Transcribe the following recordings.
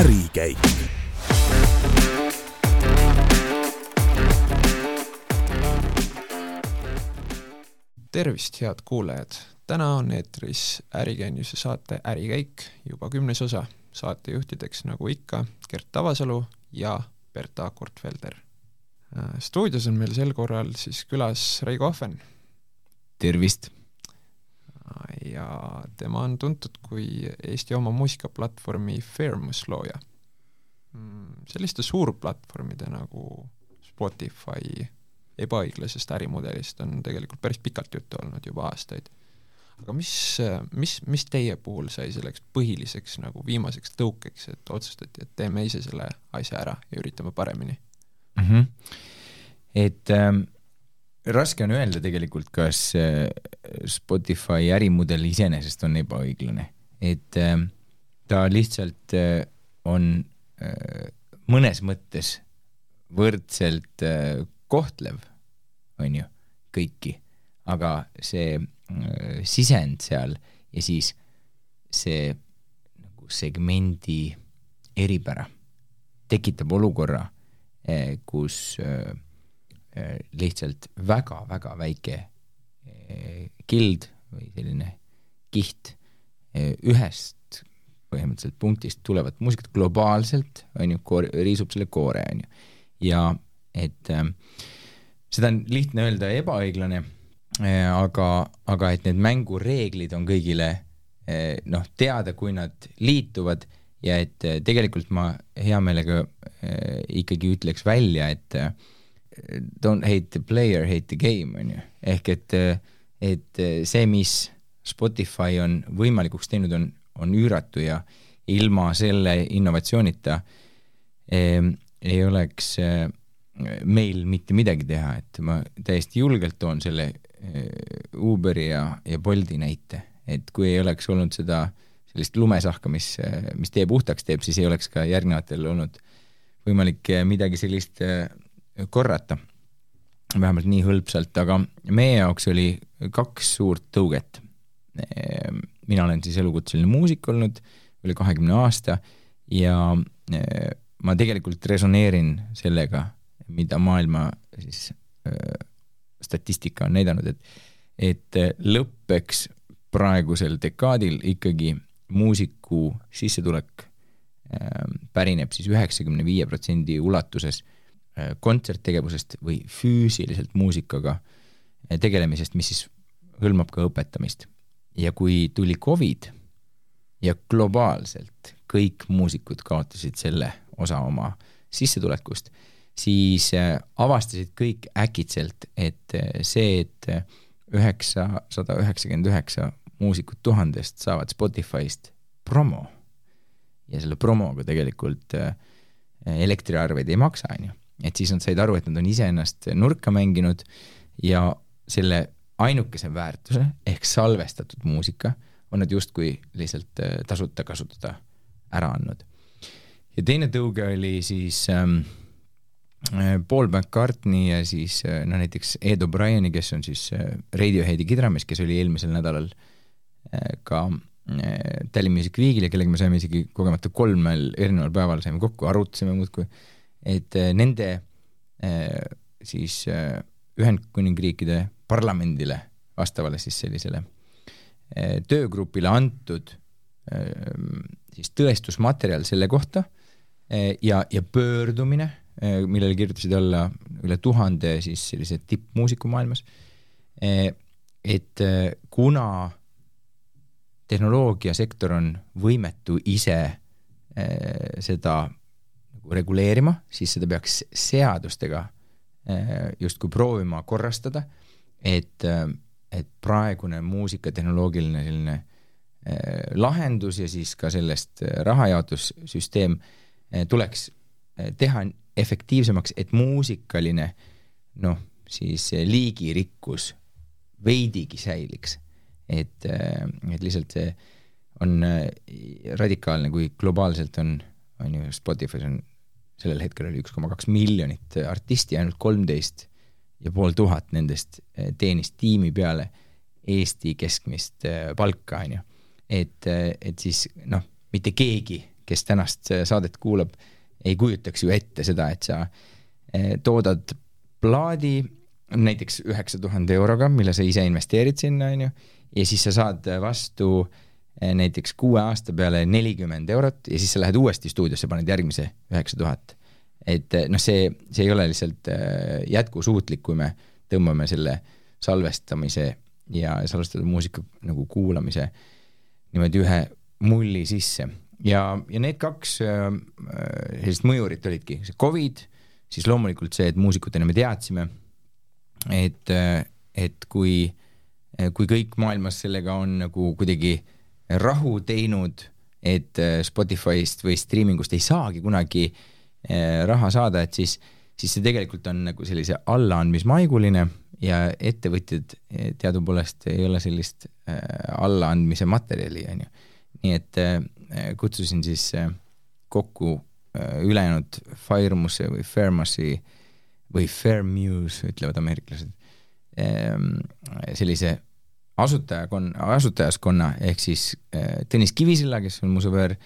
ärikäik. tervist, head kuulajad! täna on eetris Ärigeeniuse saate Ärikäik, juba kümnes osa. saatejuhtideks nagu ikka Gert Tavasalu ja Berta Kortfelder. stuudios on meil sel korral siis külas Reigo Ahven. tervist! Ja tema on tuntud kui Eesti oma muusikaplatvormi Fairmus looja. selliste suurplatvormide nagu Spotify ebaõiglasest ärimudelist on tegelikult päris pikalt juttu olnud, juba aastaid. aga mis, mis, mis teie puhul sai selleks põhiliseks nagu viimaseks tõukeks, et otsustati, et teeme ise selle asja ära ja üritame paremini mm? -hmm. et ähm, raske on öelda tegelikult, kas äh, Spotify ärimudel iseenesest on ebaõiglane, et äh, ta lihtsalt äh, on mõnes mõttes võrdselt kohtlev on ju, kõiki, aga see sisend seal ja siis see nagu segmendi eripära tekitab olukorra kus äh lihtsalt väga-väga väike äh, kild või selline kiht äh, ühest põhimõtteliselt punktist tulevat muusikat globaalselt, on ju, koor-, riisub selle koore, on ju. ja et äh, seda on lihtne öelda ebaõiglane, eh, aga, aga et need mängureeglid on kõigile eh, noh, teada, kui nad liituvad ja et tegelikult ma hea meelega ikkagi ütleks välja, et don't hate the player, hate the game, on ju. ehk et, et see, mis Spotify on võimalikuks teinud, on, on üüratu ja ilma selle innovatsioonita eh, ei oleks eh, meil mitte midagi teha, et ma täiesti julgelt toon selle eh, Uberi ja, ja Bolti näite, et kui ei oleks olnud seda sellist lumesahka, mis, mis tee puhtaks teeb, siis ei oleks ka järgnevatel olnud võimalik eh, midagi sellist eh, korrata. vähemalt nii hõlpsalt, aga meie jaoks oli kaks suurt tõuget. mina olen siis elukutseline muusik olnud üle kahekümne aasta ja ma tegelikult resoneerin sellega mida maailma siis äh, statistika on näidanud, et, et lõppeks praegusel dekaadil ikkagi muusiku sissetulek pärineb siis üheksakümne viie protsendi ulatuses äh, kontserttegevusest või füüsiliselt muusikaga äh, tegelemisest, mis siis hõlmab ka õpetamist. ja kui tuli Covid ja globaalselt kõik muusikud kaotasid selle osa oma sissetulekust siis äh, avastasid kõik äkitselt, et äh, see, et äh, üheksasada üheksakümmend üheksa muusikut tuhandest saavad Spotify'st promo ja selle promoga tegelikult elektriarveid ei maksa, on ju. Et siis nad said aru, et nad on iseennast nurka mänginud ja selle ainukese väärtuse ehk salvestatud muusika on nad justkui lihtsalt tasuta kasutada ära andnud. ja teine tõuge oli siis ähm, Äh, Paul McCartney ja siis äh, no näiteks Ed O'Brieni, kes on siis äh, Radioheadi kidramees, kes oli eelmisel nädalal ka Tallinn Music Weekil ja kellega me saime isegi kogemata kolmel erineval päeval saime kokku, arutasime muudkui, et nende siis Ühendkuningriikide parlamendile vastavale siis sellisele töögrupile antud siis tõestusmaterjal selle kohta ja, ja pöördumine millele kirjutasid alla üle tuhande siis sellise tippmuusiku maailmas. Et kuna tehnoloogiasektor on võimetu ise seda nagu reguleerima, siis seda peaks seadustega justkui proovima korrastada, et, et praegune muusikatehnoloogiline selline lahendus ja siis ka sellest rahajaotussüsteem tuleks teha efektiivsemaks, et muusikaline noh, siis liigirikkus veidigi säiliks. et, et lihtsalt see on radikaalne, kui globaalselt on, on ju Spotify's on sellel hetkel oli üks koma kaks miljonit artisti, ainult kolmteist ja pool tuhat nendest äh, teenis tiimi peale Eesti keskmist palka, on ju. et, et siis noh, mitte keegi kes tänast saadet kuulab, ei kujutaks ju ette seda, et sa toodad plaadi näiteks üheksa tuhande euroga, mille sa ise investeerid sinna, on ju, ja siis sa saad vastu näiteks kuue aasta peale nelikümmend eurot ja siis sa lähed uuesti stuudiosse, paned järgmise üheksa tuhat. et noh, see, see ei ole lihtsalt jätkusuutlik, kui me tõmbame selle salvestamise ja salvestatud muusika nagu kuulamise niimoodi ühe mulli sisse ja, ja need kaks äh, sellist mõjurit olidki, see Covid, siis loomulikult see, et muusikutena me teadsime, et, äh, et kui, kui kõik maailmas sellega on nagu kuidagi rahu teinud, et äh, Spotify'st või striimingust ei saagi kunagi raha saada, et siis, siis see tegelikult on nagu sellise allaandmismaiguline ja ettevõtjad teadupoolest ei ole sellist allaandmise materjali, on ju. nii et kutsusin siis kokku ülejäänud Firemuse või Fairmuse või Fairmuse, ütlevad ameeriklased, ehm, sellise asutajakonna, asutajaskonna ehk siis Tõnis Kivisilla, kes on mu sõber,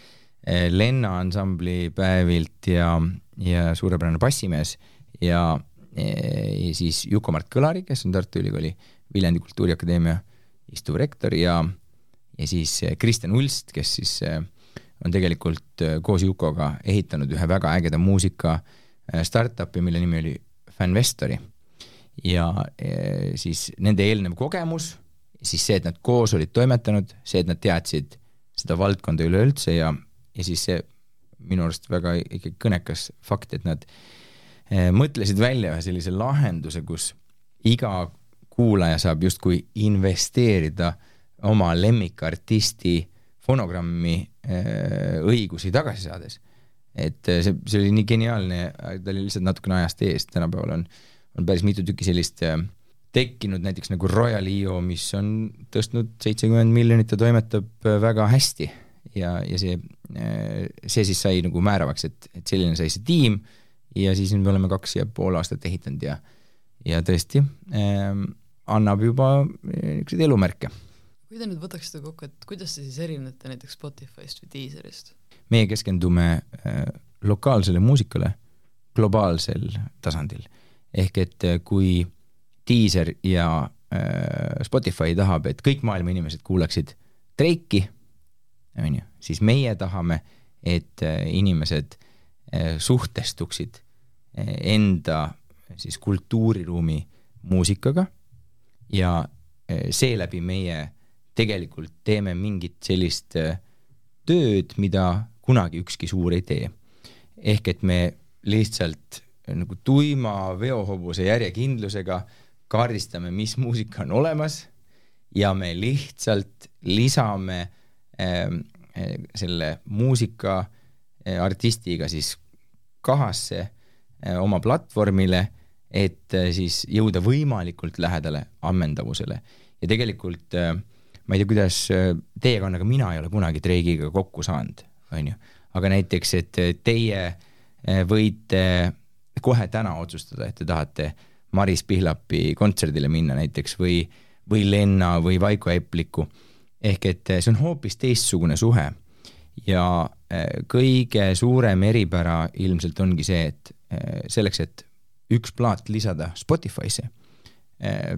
Lenna ansambli päevilt ja, ja suurepärane bassimees ja, ja siis Juku-Mart Kõlari, kes on Tartu Ülikooli Viljandi Kultuuriakadeemia istuv rektor ja, ja siis Kristjan Ulst, kes siis on tegelikult koos Jukoga ehitanud ühe väga ägeda muusika startup'i, mille nimi oli Fanvestori. ja siis nende eelnev kogemus, siis see, et nad koos olid toimetanud, see, et nad teadsid seda valdkonda üleüldse ja, ja siis see minu arust väga ikkagi kõnekas fakt, et nad mõtlesid välja ühe sellise lahenduse, kus iga kuulaja saab justkui investeerida oma lemmikartisti fonogrammi äh, õigusi tagasi saades. et äh, see, see oli nii geniaalne, ta oli lihtsalt natukene ajast ees, tänapäeval on, on päris mitu tükki sellist äh, tekkinud, näiteks nagu Royal EO, mis on tõstnud seitsekümmend miljonit ja toimetab väga hästi ja, ja see, see siis sai nagu määravaks, et, et selline sai see tiim ja siis nüüd me oleme kaks ja pool aastat ehitanud ja, ja tõesti äh, annab juba niisuguseid elumärke kui te nüüd võtaksite kokku, et kuidas te siis erinete näiteks Spotify'st või Deezerist? meie keskendume äh, lokaalsele muusikale globaalsel tasandil. ehk et äh, kui Deezer ja äh, Spotify tahab, et kõik maailma inimesed kuulaksid Drake'i, on ju, siis meie tahame, et äh, inimesed äh, suhtestuksid äh, enda siis kultuuriruumi muusikaga ja äh, seeläbi meie äh, tegelikult teeme mingit sellist äh, tööd, mida kunagi ükski suur ei tee. ehk et me lihtsalt äh, nagu tuima veohobuse järjekindlusega kaardistame, mis muusika on olemas ja me lihtsalt lisame äh, äh selle muusika äh, artistiga siis kahasse äh, oma platvormile, et äh, siis jõuda võimalikult lähedale ammendavusele ja tegelikult äh, ma ei tea, kuidas äh, teiega on, aga mina ei ole kunagi Drake'iga kokku saanud, on ju. aga näiteks, et teie äh, võite kohe täna otsustada, et te tahate Maris Pihlapi kontserdile minna näiteks või, või Lenna või Vaiko Epliku. ehk et äh, see on hoopis teistsugune suhe ja kõige suurem eripära ilmselt ongi see, et selleks, et üks plaat lisada Spotify'sse,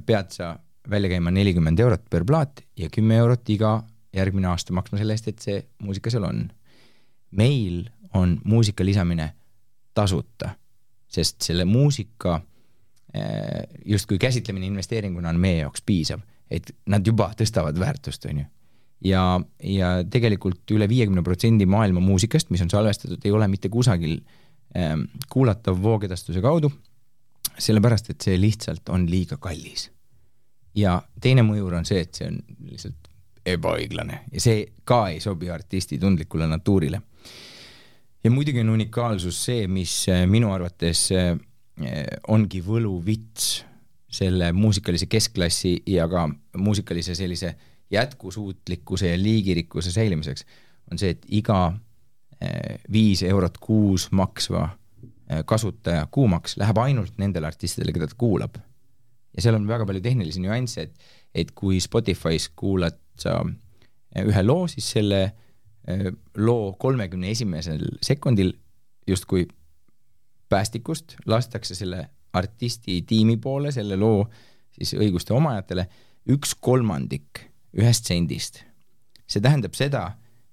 pead sa välja käima nelikümmend eurot per plaat ja kümme eurot iga järgmine aasta maksma selle eest, et see muusika seal on. meil on muusika lisamine tasuta, sest selle muusika eh, justkui käsitlemine investeeringuna on meie jaoks piisav, et nad juba tõstavad väärtust, on ju. ja, ja tegelikult üle viiekümne protsendi maailma muusikast, mis on salvestatud, ei ole mitte kusagil eh, kuulatav voogedastuse kaudu, sellepärast et see lihtsalt on liiga kallis ja teine mõjur on see, et see on lihtsalt ebaõiglane ja see ka ei sobi artisti tundlikule natuurile. ja muidugi on unikaalsus see, mis äh, minu arvates äh, ongi võluvits selle muusikalise keskklassi ja ka muusikalise sellise jätkusuutlikkuse ja liigirikkuse säilimiseks, on see, et iga äh, viis eurot kuus maksva kasutaja kuumaks läheb ainult nendele artistidele, keda ta kuulab. Ja seal on väga palju tehnilisi nüansse, et, et kui Spotify's kuulad sa ühe loo, siis selle loo kolmekümne esimesel sekundil justkui päästikust lastakse selle artisti tiimi poole, selle loo siis õiguste omajatele, üks kolmandik ühest sendist. see tähendab seda,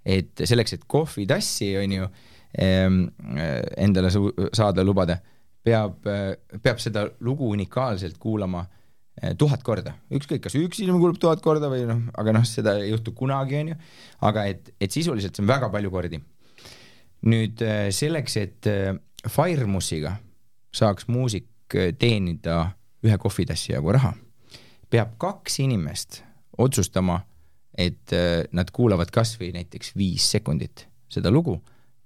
et selleks, et kohvitassi, on ju, ehm, endale saada lubada, peab, peab seda lugu unikaalselt kuulama eh, tuhat korda, ükskõik, kas üks inimene kuulab tuhat korda või noh, aga noh, seda ei juhtu kunagi, on ju, aga et, et sisuliselt see on väga palju kordi. nüüd eh, selleks, et eh, Firemusiga saaks muusik teenida ühe kohvitassi jagu raha, peab kaks inimest otsustama, et äh, nad kuulavad kas või näiteks viis sekundit seda lugu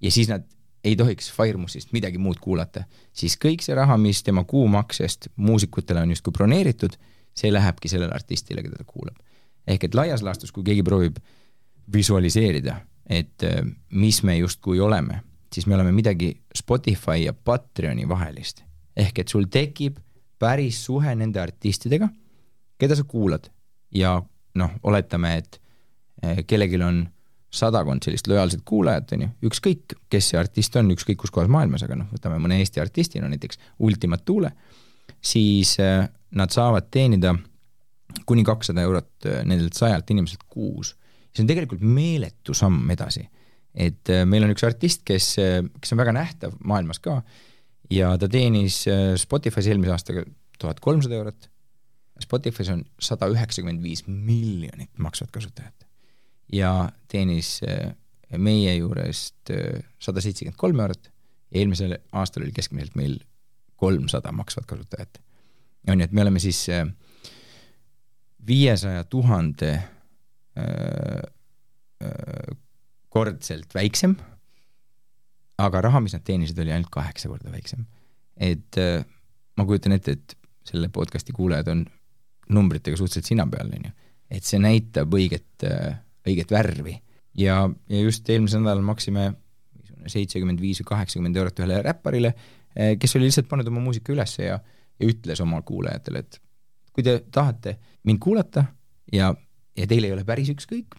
ja siis nad ei tohiks Firemusist midagi muud kuulata, siis kõik see raha, mis tema kuumaksest muusikutele on justkui broneeritud, see lähebki sellele artistile, keda ta kuulab. ehk et laias laastus, kui keegi proovib visualiseerida, et äh, mis me justkui oleme, siis me oleme midagi Spotify ja Patreoni vahelist. ehk et sul tekib päris suhe nende artistidega, keda sa kuulad ja noh, oletame, et eh, kellelgi on sadakond sellist lojaalset kuulajat, on ju, ükskõik, kes see artist on, ükskõik kus kohas maailmas, aga noh, võtame mõne Eesti artisti, no näiteks Ultimat Tuule, siis eh, nad saavad teenida kuni kakssada eurot eh, nendelt sajalt inimeselt kuus. see on tegelikult meeletu samm edasi. Et meil on üks artist, kes, kes on väga nähtav maailmas ka ja ta teenis Spotify's eelmise aastaga tuhat kolmsada eurot. Spotify's on sada üheksakümmend viis miljonit maksvat kasutajat. Ja teenis äh, meie juurest äh, sada seitsekümmend kolm eurot. Eelmisel aastal oli keskmiselt meil kolmsada maksvat kasutajat. on ju, et me oleme siis äh, viiesaja tuhande kordselt väiksem, aga raha, mis nad teenisid, oli ainult kaheksa korda väiksem. et ma kujutan ette, et selle podcast'i kuulajad on numbritega suhteliselt sina peal, on ju. et see näitab õiget, õiget värvi ja, ja just eelmisel nädalal maksime seitsekümmend viis või kaheksakümmend eurot ühele räpparile, kes oli lihtsalt pannud oma muusika ülesse ja, ja ütles oma kuulajatele, et kui te tahate mind kuulata ja, ja teil ei ole päris ükskõik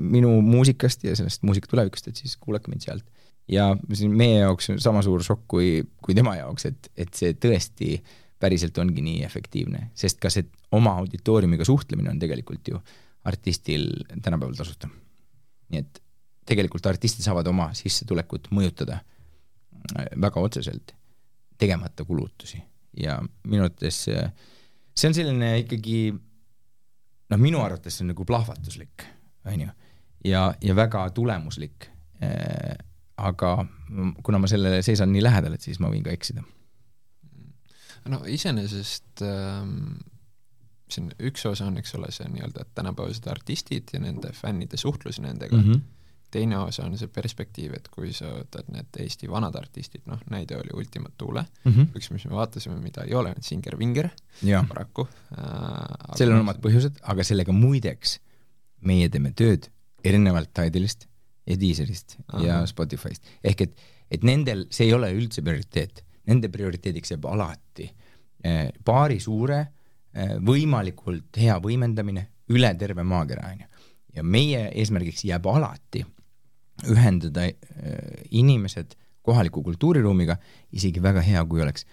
minu muusikast ja sellest muusika tulevikust, et siis kuulake mind sealt. ja see on meie jaoks sama suur šokk kui, kui tema jaoks, et, et see tõesti päriselt ongi nii efektiivne, sest ka see oma auditooriumiga suhtlemine on tegelikult ju artistil tänapäeval tasuta. nii et tegelikult artistid saavad oma sissetulekut mõjutada äh, väga otseselt, tegemata kulutusi ja minu arvates äh, see on selline ikkagi noh, minu arvates see on nagu plahvatuslik, on ju, ja, ja väga tulemuslik äh,. aga kuna ma sellele seisan nii lähedal, et siis ma võin ka eksida no iseenesest ähm, see on, üks osa on, eks ole, see nii-öelda tänapäevased artistid ja nende fännide suhtlus nendega mm, -hmm. Teine osa on see perspektiiv, et kui sa võtad need Eesti vanad artistid, noh, näide oli Ultima Thule mm, -hmm. üks, mis me vaatasime, mida ei ole, on Singer Vinger paraku äh,. sellel on omad põhjused, aga sellega muideks meie teeme tööd erinevalt Tidalist ja Deezerist Aha. ja Spotify'st, ehk et, et nendel see ei ole üldse prioriteet nende prioriteediks jääb alati eh, paari suure eh, võimalikult hea võimendamine üle terve maakera, on ju. ja meie eesmärgiks jääb alati ühendada eh, inimesed kohaliku kultuuriruumiga, isegi väga hea, kui oleks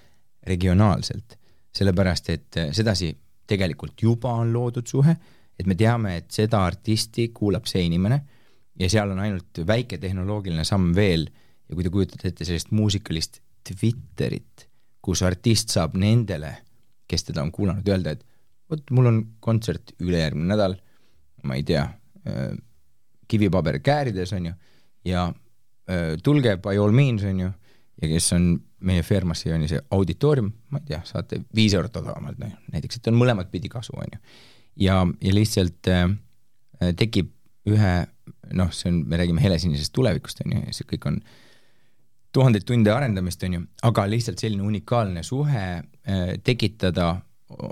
regionaalselt, sellepärast et sedasi tegelikult juba on loodud suhe, et me teame, et seda artisti kuulab see inimene ja seal on ainult väike tehnoloogiline samm veel ja kui te kujutate ette sellist muusikalist Twitterit, kus artist saab nendele, kes teda on kuulanud, öelda, et vot mul on kontsert ülejärgmine nädal, ma ei tea, äh, kivipaber käärides, on ju, ja äh, tulge by all means, on ju, ja kes on meie firmasse, on ju see auditoorium, ma ei tea, saate viis eurot odavamalt, noh, näiteks, et on mõlemat pidi kasu, on ju. ja, ja lihtsalt äh, tekib ühe, noh, see on, me räägime helesinisest tulevikust, on ju, ja see kõik on tuhandeid tunde arendamist, on ju, aga lihtsalt selline unikaalne suhe äh, tekitada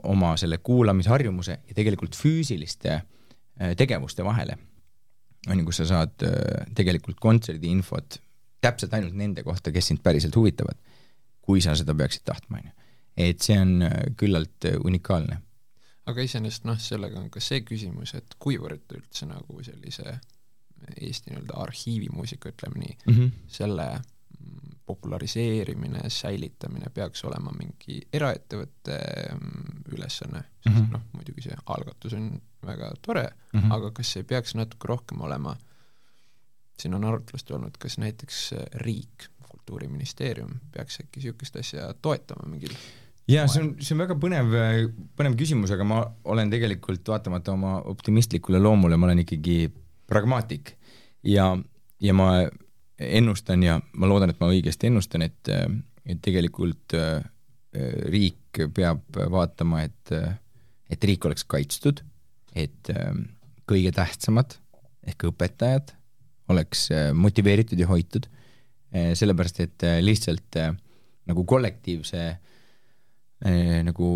oma selle kuulamisharjumuse ja tegelikult füüsiliste äh, tegevuste vahele, on ju, kus sa saad äh, tegelikult kontserdi infot täpselt ainult nende kohta, kes sind päriselt huvitavad, kui sa seda peaksid tahtma, on ju. et see on küllalt unikaalne. aga iseenesest noh, sellega on ka see küsimus, et kuivõrd üldse nagu sellise Eesti nii-öelda arhiivimuusika, ütleme nii mm, -hmm. selle populariseerimine, säilitamine peaks olema mingi eraettevõtte mm, ülesanne, sest mm Mhm. -hmm. noh, muidugi see algatus on väga tore mm. -hmm. aga kas ei peaks natuke rohkem olema, siin on arutlust olnud, kas näiteks äh, riik, kultuuriministeerium peaks äkki niisugust asja toetama mingil jaa, see on, see on väga põnev, põnev küsimus, aga ma olen tegelikult vaatamata oma optimistlikule loomule, ma olen ikkagi pragmaatik ja, ja ma ennustan ja ma loodan, et ma õigesti ennustan, et, et tegelikult riik peab vaatama, et, et riik oleks kaitstud, et äh, kõige tähtsamad ehk õpetajad oleks äh, motiveeritud ja hoitud, sellepärast et lihtsalt nagu kollektiivse nagu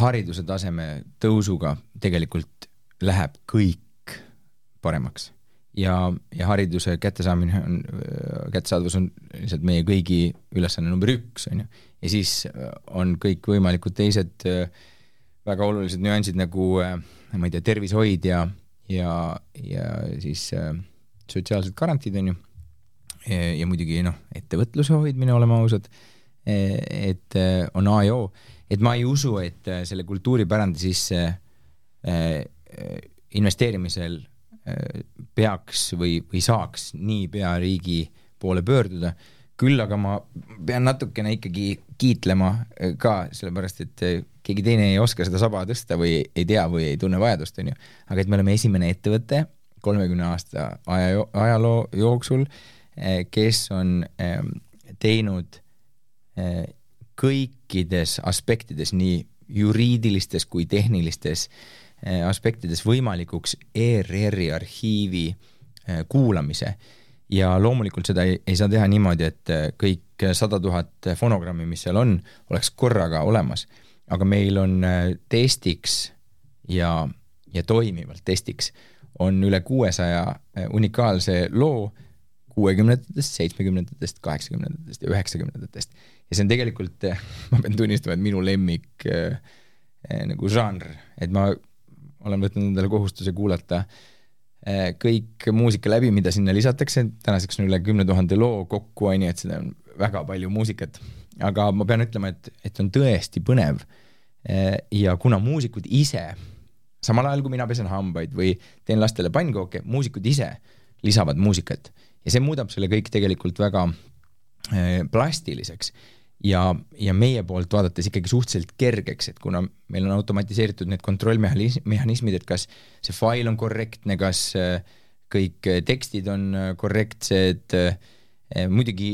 hariduse taseme tõusuga tegelikult läheb kõik paremaks ja, ja hariduse kättesaamine on, kättesaadavus on lihtsalt meie kõigi ülesanne number üks, on ju. ja siis on kõikvõimalikud teised äh, väga olulised nüansid nagu äh, ma ei tea, tervishoid ja, ja, ja siis äh, sotsiaalsed garantiid, on ju, ja muidugi noh, ettevõtluse hoidmine, oleme ausad, et on A ja O, et ma ei usu, et selle kultuuripärandi sisse investeerimisel peaks või, või saaks niipea riigi poole pöörduda, küll aga ma pean natukene ikkagi kiitlema ka, sellepärast et keegi teine ei oska seda saba tõsta või ei tea või ei tunne vajadust, on ju. aga et me oleme esimene ettevõte kolmekümne aasta aja, ajaloo jooksul, kes on teinud kõikides aspektides, nii juriidilistes kui tehnilistes aspektides võimalikuks ERR-i arhiivi kuulamise ja loomulikult seda ei, ei saa teha niimoodi, et kõik sada tuhat fonogrammi, mis seal on, oleks korraga olemas, aga meil on testiks ja, ja toimivalt testiks on üle kuuesaja unikaalse loo kuuekümnendatest, seitsmekümnendatest, kaheksakümnendatest ja üheksakümnendatest. ja see on tegelikult, ma pean tunnistama, et minu lemmik äh, nagu žanr, et ma olen võtnud endale kohustuse kuulata äh, kõik muusika läbi, mida sinna lisatakse, tänaseks on üle kümne tuhande loo kokku, on ju, et seda on väga palju muusikat. aga ma pean ütlema, et, et on tõesti põnev äh,. ja kuna muusikud ise, samal ajal kui mina pesen hambaid või teen lastele pannkooke, muusikud ise lisavad muusikat ja see muudab selle kõik tegelikult väga äh, plastiliseks ja, ja meie poolt vaadates ikkagi suhteliselt kergeks, et kuna meil on automatiseeritud need kontrollmehhanismid, et kas see fail on korrektne, kas äh, kõik tekstid on äh, korrektsed, muidugi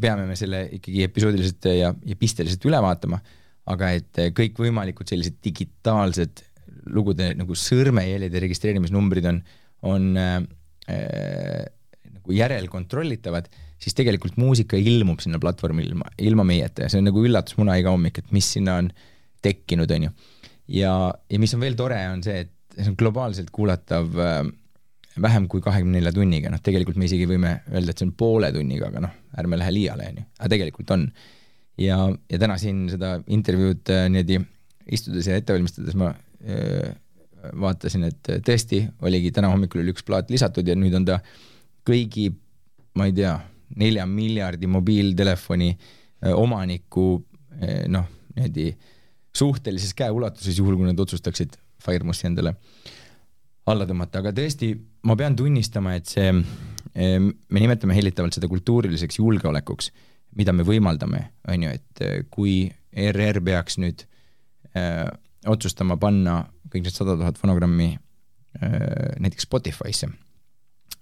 peame me selle ikkagi episoodiliselt ja, ja pisteliselt üle vaatama, aga et kõikvõimalikud sellised digitaalsed lugude nagu sõrmejäljede registreerimisnumbrid on, on äh, nagu järelkontrollitavad, siis tegelikult muusika ilmub sinna platvormile ilma, ilma meieta ja see on nagu üllatusmuna iga hommik, et mis sinna on tekkinud, on ju. ja, ja mis on veel tore, on see, et see on globaalselt kuulatav äh, vähem kui kahekümne nelja tunniga, noh tegelikult me isegi võime öelda, et see on poole tunniga, aga noh, ärme lähe liiale, on ju, aga tegelikult on. ja, ja täna siin seda intervjuud äh, niimoodi istudes ja ette valmistades ma äh, vaatasin, et tõesti oligi täna hommikul oli üks plaat lisatud ja nüüd on ta kõigi, ma ei tea, nelja miljardi mobiiltelefoni omaniku noh, niimoodi suhtelises käeulatuses, juhul kui nad otsustaksid Firemussi endale alla tõmmata, aga tõesti, ma pean tunnistama, et see, me nimetame hellitavalt seda kultuuriliseks julgeolekuks, mida me võimaldame, on ju, et kui ERR peaks nüüd öö, otsustama panna kõik need sada tuhat fonogrammi näiteks Spotify'sse,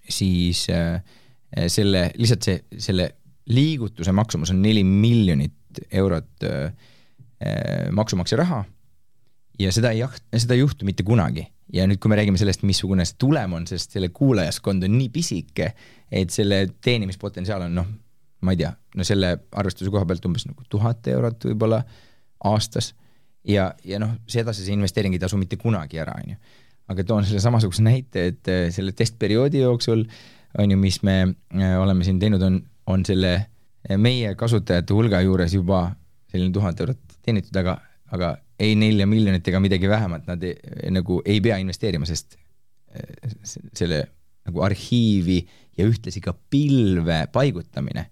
siis selle, lihtsalt see, selle liigutuse maksumus on neli miljonit eurot maksumaksja raha ja seda ei, seda ei juhtu mitte kunagi. ja nüüd, kui me räägime sellest, missugune see tulem on, sest selle kuulajaskond on nii pisike, et selle teenimispotentsiaal on noh, ma ei tea, no selle arvestuse koha pealt umbes nagu tuhat eurot võib-olla aastas ja, ja noh, sedasi see investeering ei tasu mitte kunagi ära, on ju. Aga toon selle samasuguse näite, et selle testperioodi jooksul on ju, mis me oleme siin teinud, on, on selle meie kasutajate hulga juures juba selline tuhat eurot teenitud, aga, aga ei nelja miljonit ega midagi vähemat nad ei, nagu ei pea investeerima, sest selle nagu arhiivi ja ühtlasi ka pilve paigutamine,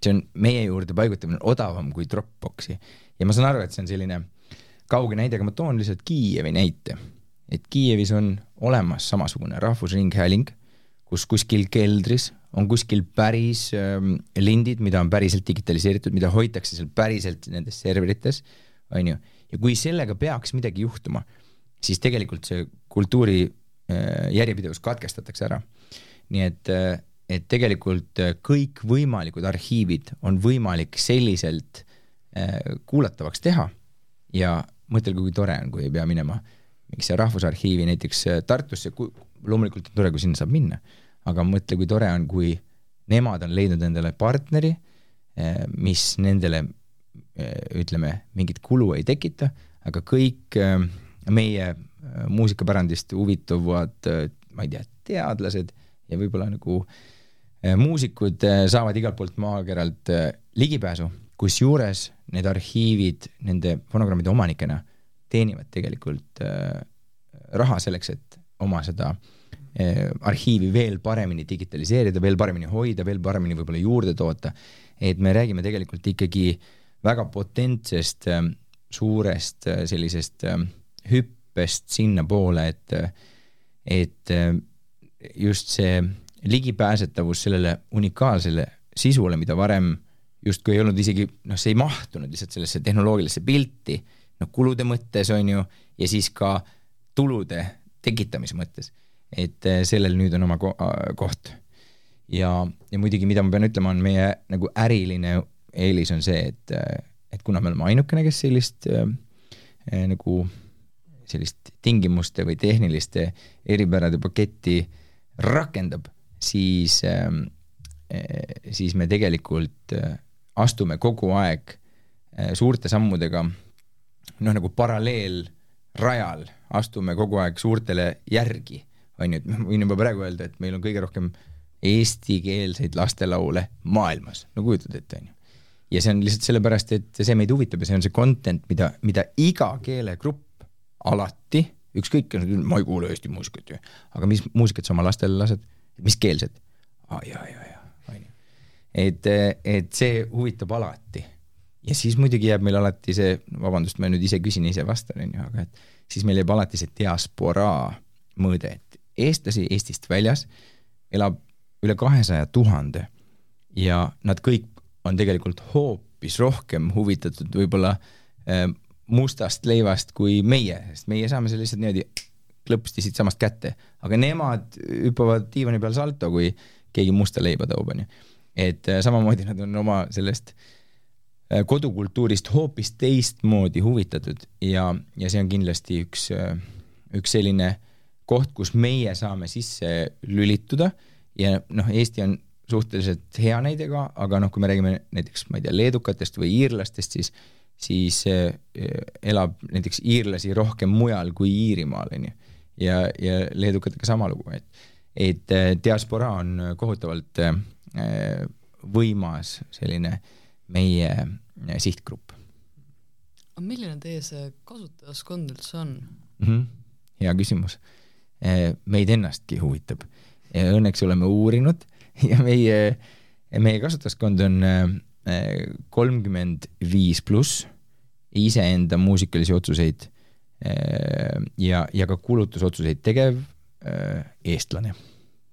see on meie juurde paigutamine odavam kui Dropboxi. ja ma saan aru, et see on selline kauge näide, aga ma toon lihtsalt Kiievi näite. Et Kiievis on olemas samasugune rahvusringhääling, kus kuskil keldris on kuskil päris ähm, lindid, mida on päriselt digitaliseeritud, mida hoitakse seal päriselt nendes serverites, on ju, ja kui sellega peaks midagi juhtuma, siis tegelikult see kultuuri äh, järjepidevus katkestatakse ära. nii et, äh, et tegelikult äh, kõikvõimalikud arhiivid on võimalik selliselt äh, kuulatavaks teha ja mõtelge, kui tore on, kui ei pea minema mingisuguse Rahvusarhiivi näiteks äh, Tartusse, loomulikult on tore, kui sinna saab minna. Aga mõtle, kui tore on, kui nemad on leidnud endale partneri, eh, mis nendele eh, ütleme, mingit kulu ei tekita, aga kõik meie muusikapärandist huvituvad, ma ei tea, teadlased ja võib-olla nagu muusikud saavad igalt poolt maakeralt ligipääsu, kusjuures need arhiivid nende fonogrammide omanikena teenivad tegelikult raha selleks, et oma seda äh, arhiivi veel paremini digitaliseerida, veel paremini hoida, veel paremini võib-olla juurde toota. et me räägime tegelikult ikkagi väga potentsest eh, suurest sellisest hüppest sinnapoole, et, et just see ligipääsetavus sellele unikaalsele sisule, mida varem justkui ei olnud isegi, noh, see ei mahtunud lihtsalt sellesse tehnoloogilisse pilti, noh, kulude mõttes on ju, ja siis ka tulude tekitamise mõttes et eh, sellel nüüd on oma ko koht. ja, ja muidugi, mida ma pean ütlema, on meie nagu äriline eelis on see, et, eh, et kuna me oleme ainukene, kes sellist äh, nagu sellist tingimuste või tehniliste eripärade paketti rakendab, siis äh,, siis me tegelikult astume kogu aeg suurte sammudega noh, nagu paralleelrajal astume kogu aeg suurtele järgi on ju, et ma võin juba praegu öelda, et meil on kõige rohkem eestikeelseid lastelaule maailmas, no kujutad ette, on ju. ja see on lihtsalt sellepärast, et see meid huvitab ja see on see content, mida, mida iga keelegrupp alati, ükskõik, ma ei kuule Eesti muusikat ju, aga mis muusikat sa oma lastele lased, mis keelsed? aa jaa, jaa, jaa, on ju. et, et see huvitab alati. Ja siis muidugi jääb meil alati see, vabandust, ma nüüd ise küsin, ise vastan, on ju, aga et siis meil jääb alati see diasporaa mõõde, et eestlasi Eestist väljas elab üle kahesaja tuhande ja nad kõik on tegelikult hoopis rohkem huvitatud võib-olla äh, mustast leivast kui meie, sest meie saame selle lihtsalt niimoodi klõpsti siitsamast kätte, aga nemad hüppavad diivani peal salto, kui keegi musta leiba toob, onju. et äh, samamoodi nad on oma sellest äh, kodukultuurist hoopis teistmoodi huvitatud ja, ja see on kindlasti üks, üks selline äh, koht, kus meie saame sisse lülituda ja noh, Eesti on suhteliselt hea näide ka, aga noh, kui me räägime näiteks, ma ei tea, leedukatest või iirlastest, siis siis äh, elab näiteks iirlasi rohkem mujal kui Iirimaal, on ju. ja, ja leedukatega sama lugu, et, et äh, diasporaa on kohutavalt äh, võimas selline meie sihtgrupp. aga milline teie see kasutajaskond üldse on mm? -hmm. hea küsimus Eh, meid ennastki huvitab. Õnneks oleme uurinud ja meie, meie kasutajaskond on kolmkümmend viis pluss, iseenda muusikalisi otsuseid ja, ja ka kulutusotsuseid tegev eestlane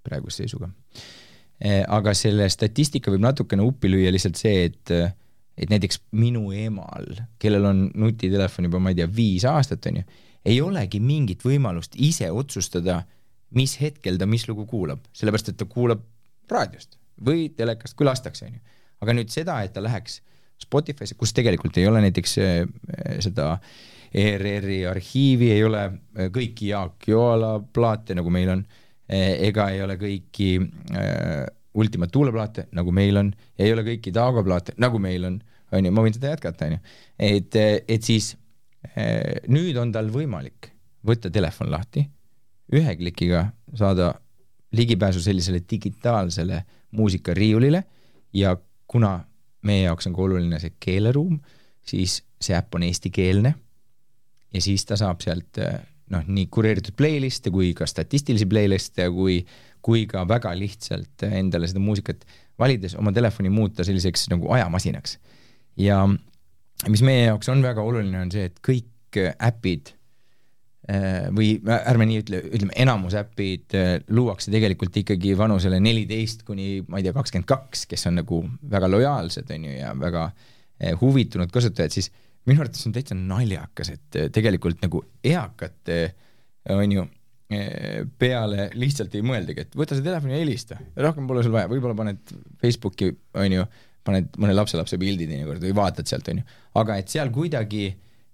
praeguse seisuga. Aga selle statistika võib natukene uppi lüüa lihtsalt see, et et näiteks minu emal, kellel on nutitelefon juba, ma ei tea, viis aastat, on ju, ei olegi mingit võimalust ise otsustada, mis hetkel ta mis lugu kuulab, sellepärast et ta kuulab raadiost või telekast, kui lastakse, onju. aga nüüd seda, et ta läheks Spotify'sse, kus tegelikult ei ole näiteks äh, seda ERR-i arhiivi, ei ole kõiki Jaak Joala plaate, nagu meil on, ega ei ole kõiki äh, Ultima Thule plaate, nagu meil on, ei ole kõiki Daago plaate, nagu meil on, onju, ma võin seda jätkata, onju. et, et siis Eh, nüüd on tal võimalik võtta telefon lahti, ühe klikiga saada ligipääsu sellisele digitaalsele muusikariiulile ja kuna meie jaoks on ka oluline see keeleruum, siis see äpp on eestikeelne ja siis ta saab sealt eh, noh, nii kureeritud playlist'e kui ka statistilisi playlist'e kui, kui ka väga lihtsalt endale seda muusikat valides oma telefoni muuta selliseks nagu ajamasinaks. ja mis meie jaoks on väga oluline, on see, et kõik äpid äh, või ärme nii ütle, ütleme enamus äpid äh, luuakse tegelikult ikkagi vanusele neliteist kuni ma ei tea, kakskümmend kaks, kes on nagu väga lojaalsed, on ju, ja väga äh, huvitunud kasutajad, siis minu arvates on täitsa naljakas, et tegelikult nagu eakate on ju peale lihtsalt ei mõeldagi, et võta see telefon ja helista, rohkem pole sul vaja, võib-olla paned Facebooki, on ju, paned mõne lapselapse pildi teinekord või vaatad sealt, on ju, aga et seal kuidagi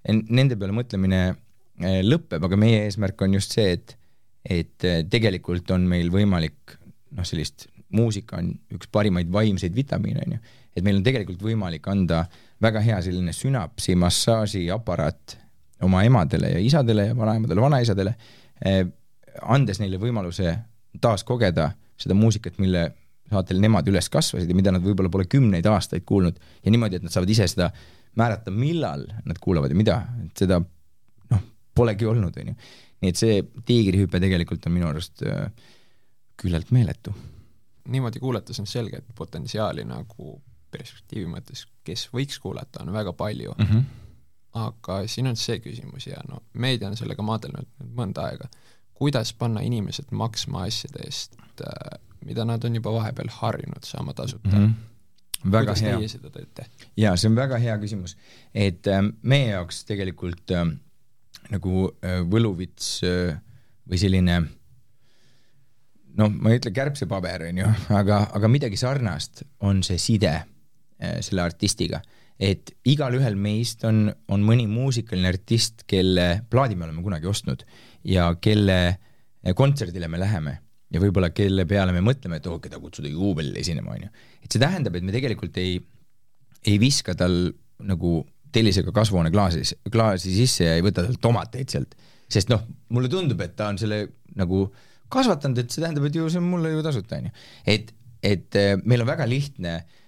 nende peale mõtlemine eh, lõpeb, aga meie eesmärk on just see, et et eh, tegelikult on meil võimalik noh, sellist, muusika on üks parimaid vaimseid vitamiine, on ju, et meil on tegelikult võimalik anda väga hea selline sünapsi massaažiaparaat oma emadele ja isadele ja vanaemadele, vanaisadele eh,, andes neile võimaluse taas kogeda seda muusikat, mille saatel nemad üles kasvasid ja mida nad võib-olla pole kümneid aastaid kuulnud ja niimoodi, et nad saavad ise seda määrata, millal nad kuulavad ja mida, et seda noh, polegi olnud, on ju. nii et see tiigrihüpe tegelikult on minu arust äh, küllalt meeletu. niimoodi kuulates on selge, et potentsiaali nagu perspektiivi mõttes, kes võiks kuulata, on väga palju mm. -hmm. aga siin on see küsimus ja no meedia on sellega maadelnud mõnda aega kuidas panna inimesed maksma asjade eest, äh, mida nad on juba vahepeal harjunud saama tasuta mm. -hmm väga kuidas hea. seda teete? jaa, see on väga hea küsimus, et äh, meie jaoks tegelikult äh, nagu äh, võluvits äh, või selline noh, ma ei ütle kärbsepaber, on ju, aga, aga midagi sarnast on see side selle artistiga et igalühel meist on, on mõni muusikaline artist, kelle plaadi me oleme kunagi ostnud ja kelle kontserdile me läheme ja võib-olla kelle peale me mõtleme, et oh,, keda kutsuda juubelile esinema, on ju. et see tähendab, et me tegelikult ei, ei viska tal nagu tellisega kasvuhooneklaasi, klaasi sisse ja ei võta talt tomateid sealt, sest noh, mulle tundub, et ta on selle nagu kasvatanud, et see tähendab, et ju see on mulle ju tasuta, on ju. et, et eh, meil on väga lihtne äh,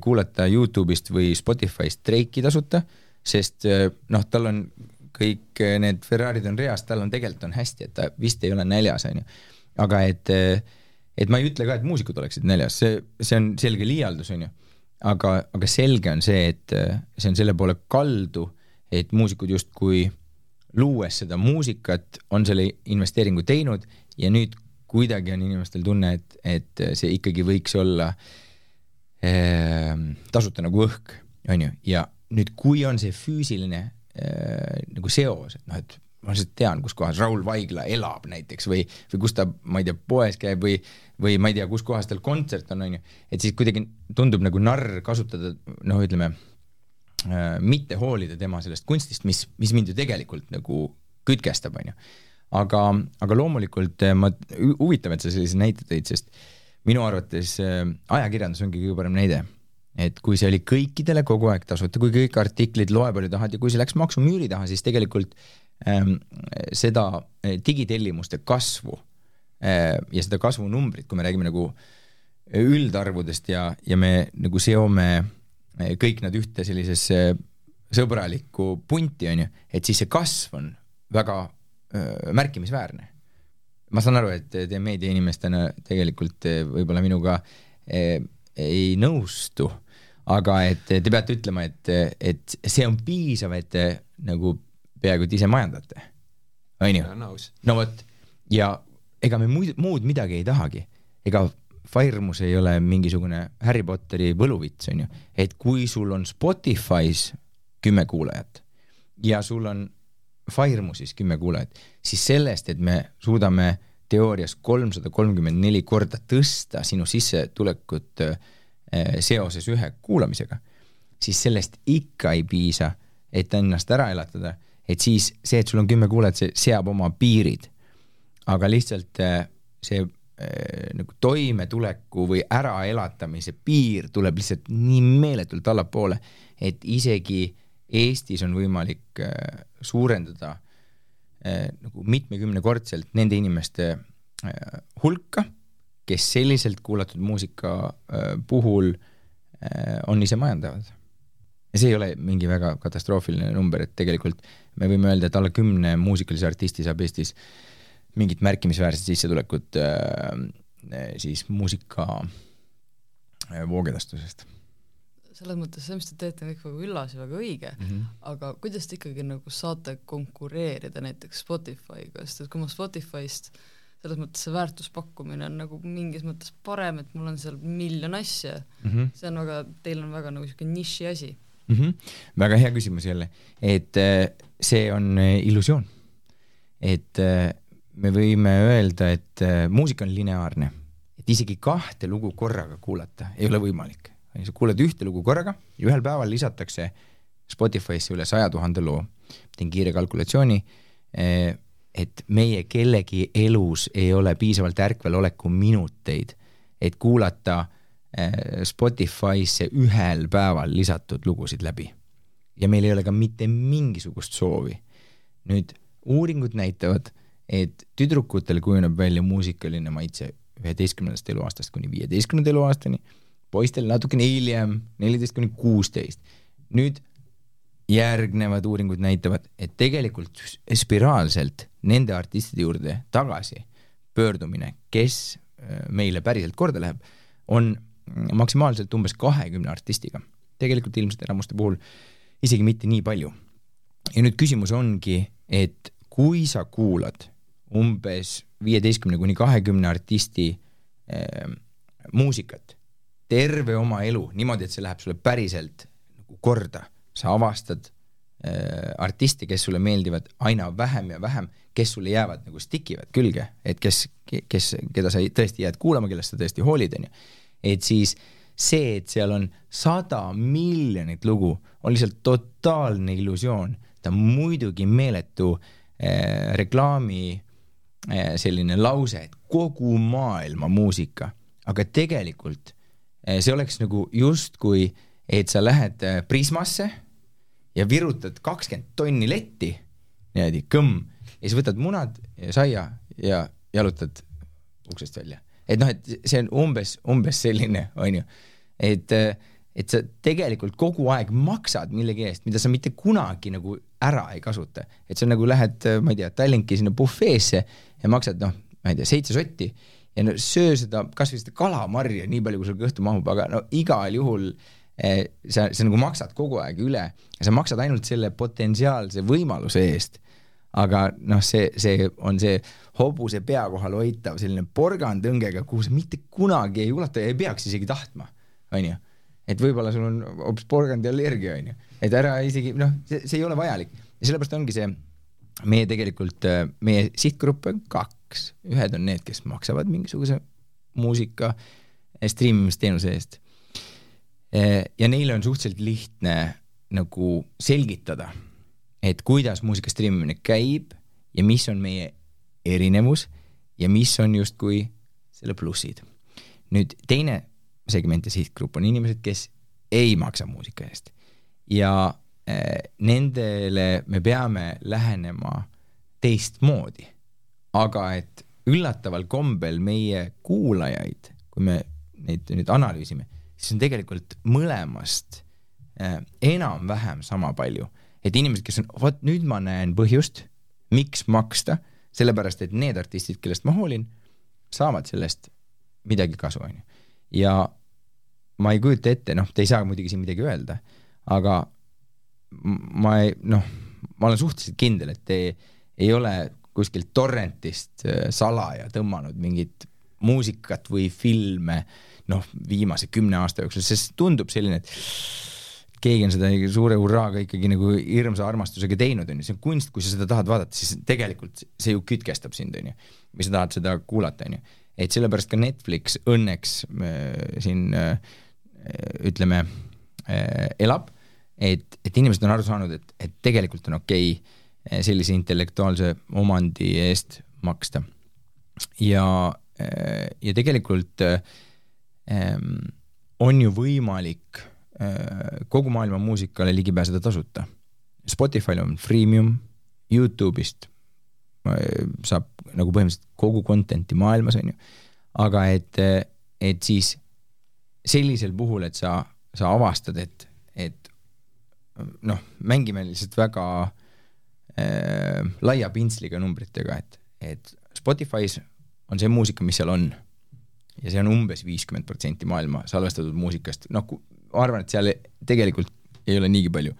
kuulata Youtube'ist või Spotify'st Drake'i tasuta, sest eh, noh, tal on kõik eh, need Ferrari'd on reas, tal on tegelikult on hästi, et ta vist ei ole näljas, on ju. aga et, et ma ei ütle ka, et muusikud oleksid näljas, see, see on selge liialdus, on ju. aga, aga selge on see, et see on selle poole kaldu, et muusikud justkui luues seda muusikat, on selle investeeringu teinud ja nüüd kuidagi on inimestel tunne, et, et see ikkagi võiks olla äh, tasuta nagu õhk, on ju, ja nüüd, kui on see füüsiline äh, nagu seos, et noh, et ma lihtsalt tean, kus kohas Raul Vaigla elab näiteks või, või kus ta, ma ei tea, poes käib või, või ma ei tea, kus kohas tal kontsert on, on ju, et siis kuidagi tundub nagu narr kasutada, noh, ütleme äh,, mitte hoolida tema sellest kunstist, mis, mis mind ju tegelikult nagu kütkestab, on ju. aga, aga loomulikult ma, huvitav, et sa sellise näite tõid, sest äh, minu arvates äh, ajakirjandus ongi kõige parem näide. et kui see oli kõikidele kogu aeg tasuta, kui kõik artiklid loe palju tahad ja kui see läks maksumüüri taha, siis tegelikult ähm, seda äh, digitellimuste kasvu äh, ja seda kasvunumbrit, kui me räägime nagu üldarvudest ja, ja me nagu seome äh, kõik nad ühte sellisesse sõbralikku punti, on ju, et siis see kasv on väga äh, märkimisväärne ma saan aru, et te meediainimestena tegelikult eh, võib-olla minuga eh, ei nõustu, aga et te peate ütlema, et, et see on piisav, et te nagu peaaegu et ise majandate, on ju? no vot, ja ega me muud, muud midagi ei tahagi, ega Firemus ei ole mingisugune Harry Potteri võluvits, on ju, et kui sul on Spotify's kümme kuulajat ja sul on Firemusis kümme kuulajat, siis sellest, et me suudame teoorias kolmsada kolmkümmend neli korda tõsta sinu sissetulekut eh, seoses ühe kuulamisega, siis sellest ikka ei piisa, et ennast ära elatada, et siis see, et sul on kümme kuulajat, see seab oma piirid. aga lihtsalt eh, see eh, nagu toimetuleku või äraelatamise piir tuleb lihtsalt nii meeletult allapoole, et isegi Eestis on võimalik suurendada Äh, nagu mitmekümnekordselt nende inimeste äh, hulka, kes selliselt kuulatud muusika äh, puhul on ise majandavad. ja see ei ole mingi väga katastroofiline number, et tegelikult me võime öelda, et alla kümne muusikalise artisti saab Eestis mingit märkimisväärset sissetulekut eh, siis muusika eh, voogedastusest selles mõttes see, mis te teete, on kõik väga üllas ja väga õige mm, -hmm. aga kuidas te ikkagi nagu saate konkureerida näiteks Spotify'ga, sest et kui ma Spotify'st selles mõttes see väärtuspakkumine on nagu mingis mõttes parem, et mul on seal miljon asja mm, -hmm. see on väga, teil on väga nagu niisugune niši asi mm. -hmm. väga hea küsimus jälle, et äh, see on äh, illusioon. et äh, me võime öelda, et muusika on lineaarne, et isegi kahte lugu korraga kuulata ei ole võimalik sa kuulad ühte lugu korraga ja ühel päeval lisatakse Spotify'sse üle saja tuhande loo. teen kiire kalkulatsiooni, eh, et meie kellegi elus ei ole piisavalt ärkveloleku minuteid, et kuulata eh, Spotify'sse ühel päeval lisatud lugusid läbi. ja meil ei ole ka mitte mingisugust soovi. nüüd uuringud näitavad, et tüdrukutel kujuneb välja muusikaline maitse üheteistkümnendast eluaastast kuni viieteistkümnenda eluaastani poistel natukene hiljem, neliteist kuni kuusteist. nüüd järgnevad uuringud näitavad, et tegelikult spiraalselt nende artistide juurde tagasi pöördumine, kes äh, meile päriselt korda läheb, on maksimaalselt umbes kahekümne artistiga. tegelikult ilmselt enamuste puhul isegi mitte nii palju. ja nüüd küsimus ongi, et kui sa kuulad umbes viieteistkümne kuni kahekümne artisti äh, muusikat terve oma elu niimoodi, et see läheb sulle päriselt nagu korda, sa avastad äh, artiste, kes sulle meeldivad aina vähem ja vähem, kes sulle jäävad nagu stikivad külge, et kes, kes, keda sa tõesti jääd kuulama, kellest sa tõesti hoolid, on ju. et siis see, et seal on sada miljonit lugu, on lihtsalt totaalne illusioon, ta on muidugi meeletu äh, reklaami äh, selline lause, et kogu maailma muusika, aga tegelikult see oleks nagu justkui, et sa lähed eh, Prismasse ja virutad kakskümmend tonni letti, niimoodi kõmm, ja siis võtad munad ja saia ja jalutad uksest välja. et noh, et see on umbes, umbes selline, on ju, et, eh, et sa tegelikult kogu aeg maksad millegi eest, mida sa mitte kunagi nagu ära ei kasuta. et sa nagu lähed, ma ei tea, Tallinki sinna bufeesse ja maksad noh, ma ei tea, seitse sotti ja no söö seda, kasvõi seda kalamarja nii palju, kui sul kõhtu mahub, aga no igal juhul eh, sa, sa nagu maksad kogu aeg üle ja sa maksad ainult selle potentsiaalse võimaluse eest. aga noh, see, see on see hobuse pea kohal hoitav selline porgandõngega, kuhu sa mitte kunagi ei ulata ja ei peaks isegi tahtma, onju. et võib-olla sul on hoopis porgandiallergia, onju, et ära isegi noh, see, see ei ole vajalik ja sellepärast ongi see meie tegelikult, meie sihtgrupp on kaks kaks, ühed on need, kes maksavad mingisuguse muusika striimimisteenuse eest. ja neile on suhteliselt lihtne nagu selgitada, et kuidas muusika striimimine käib ja mis on meie erinevus ja mis on justkui selle plussid. nüüd teine segment ja sihtgrupp on inimesed, kes ei maksa muusika eest ja äh, nendele me peame lähenema teistmoodi aga et üllataval kombel meie kuulajaid, kui me neid nüüd analüüsime, siis on tegelikult mõlemast äh, enam-vähem sama palju. et inimesed, kes on, vot nüüd ma näen põhjust, miks maksta, sellepärast et need artistid, kellest ma hoolin, saavad sellest midagi kasu, on ju. ja ma ei kujuta ette, noh, te ei saa muidugi siin midagi öelda, aga ma ei, noh, ma olen suhteliselt kindel, et te ei ole kuskilt torrentist äh, salaja tõmmanud mingit muusikat või filme noh, viimase kümne aasta jooksul, sest tundub selline, et keegi on seda suure hurraaga ikkagi nagu hirmsa armastusega teinud, on ju, see on kunst, kui sa seda tahad vaadata, siis tegelikult see ju kütkestab sind, on ju, või sa tahad seda kuulata, on ju. et sellepärast ka Netflix õnneks äh, siin äh, ütleme äh, elab, et, et inimesed on aru saanud, et, et tegelikult on okei okay sellise intellektuaalse omandi eest maksta. ja, eh, ja tegelikult ähm, on ju võimalik kogu maailma muusikale ligi pääseda tasuta. Spotify'l on freemium, Youtube'ist saab nagu põhimõtteliselt kogu content'i maailmas, on ju, aga et, et siis sellisel puhul, et sa, sa avastad, et, et noh, mängime lihtsalt väga äh, äh, laia pintsliga numbritega, et, et Spotify's on see muusika, mis seal on. ja see on umbes viiskümmend protsenti maailma salvestatud muusikast, noh, ma arvan, et seal tegelikult ei ole niigi palju.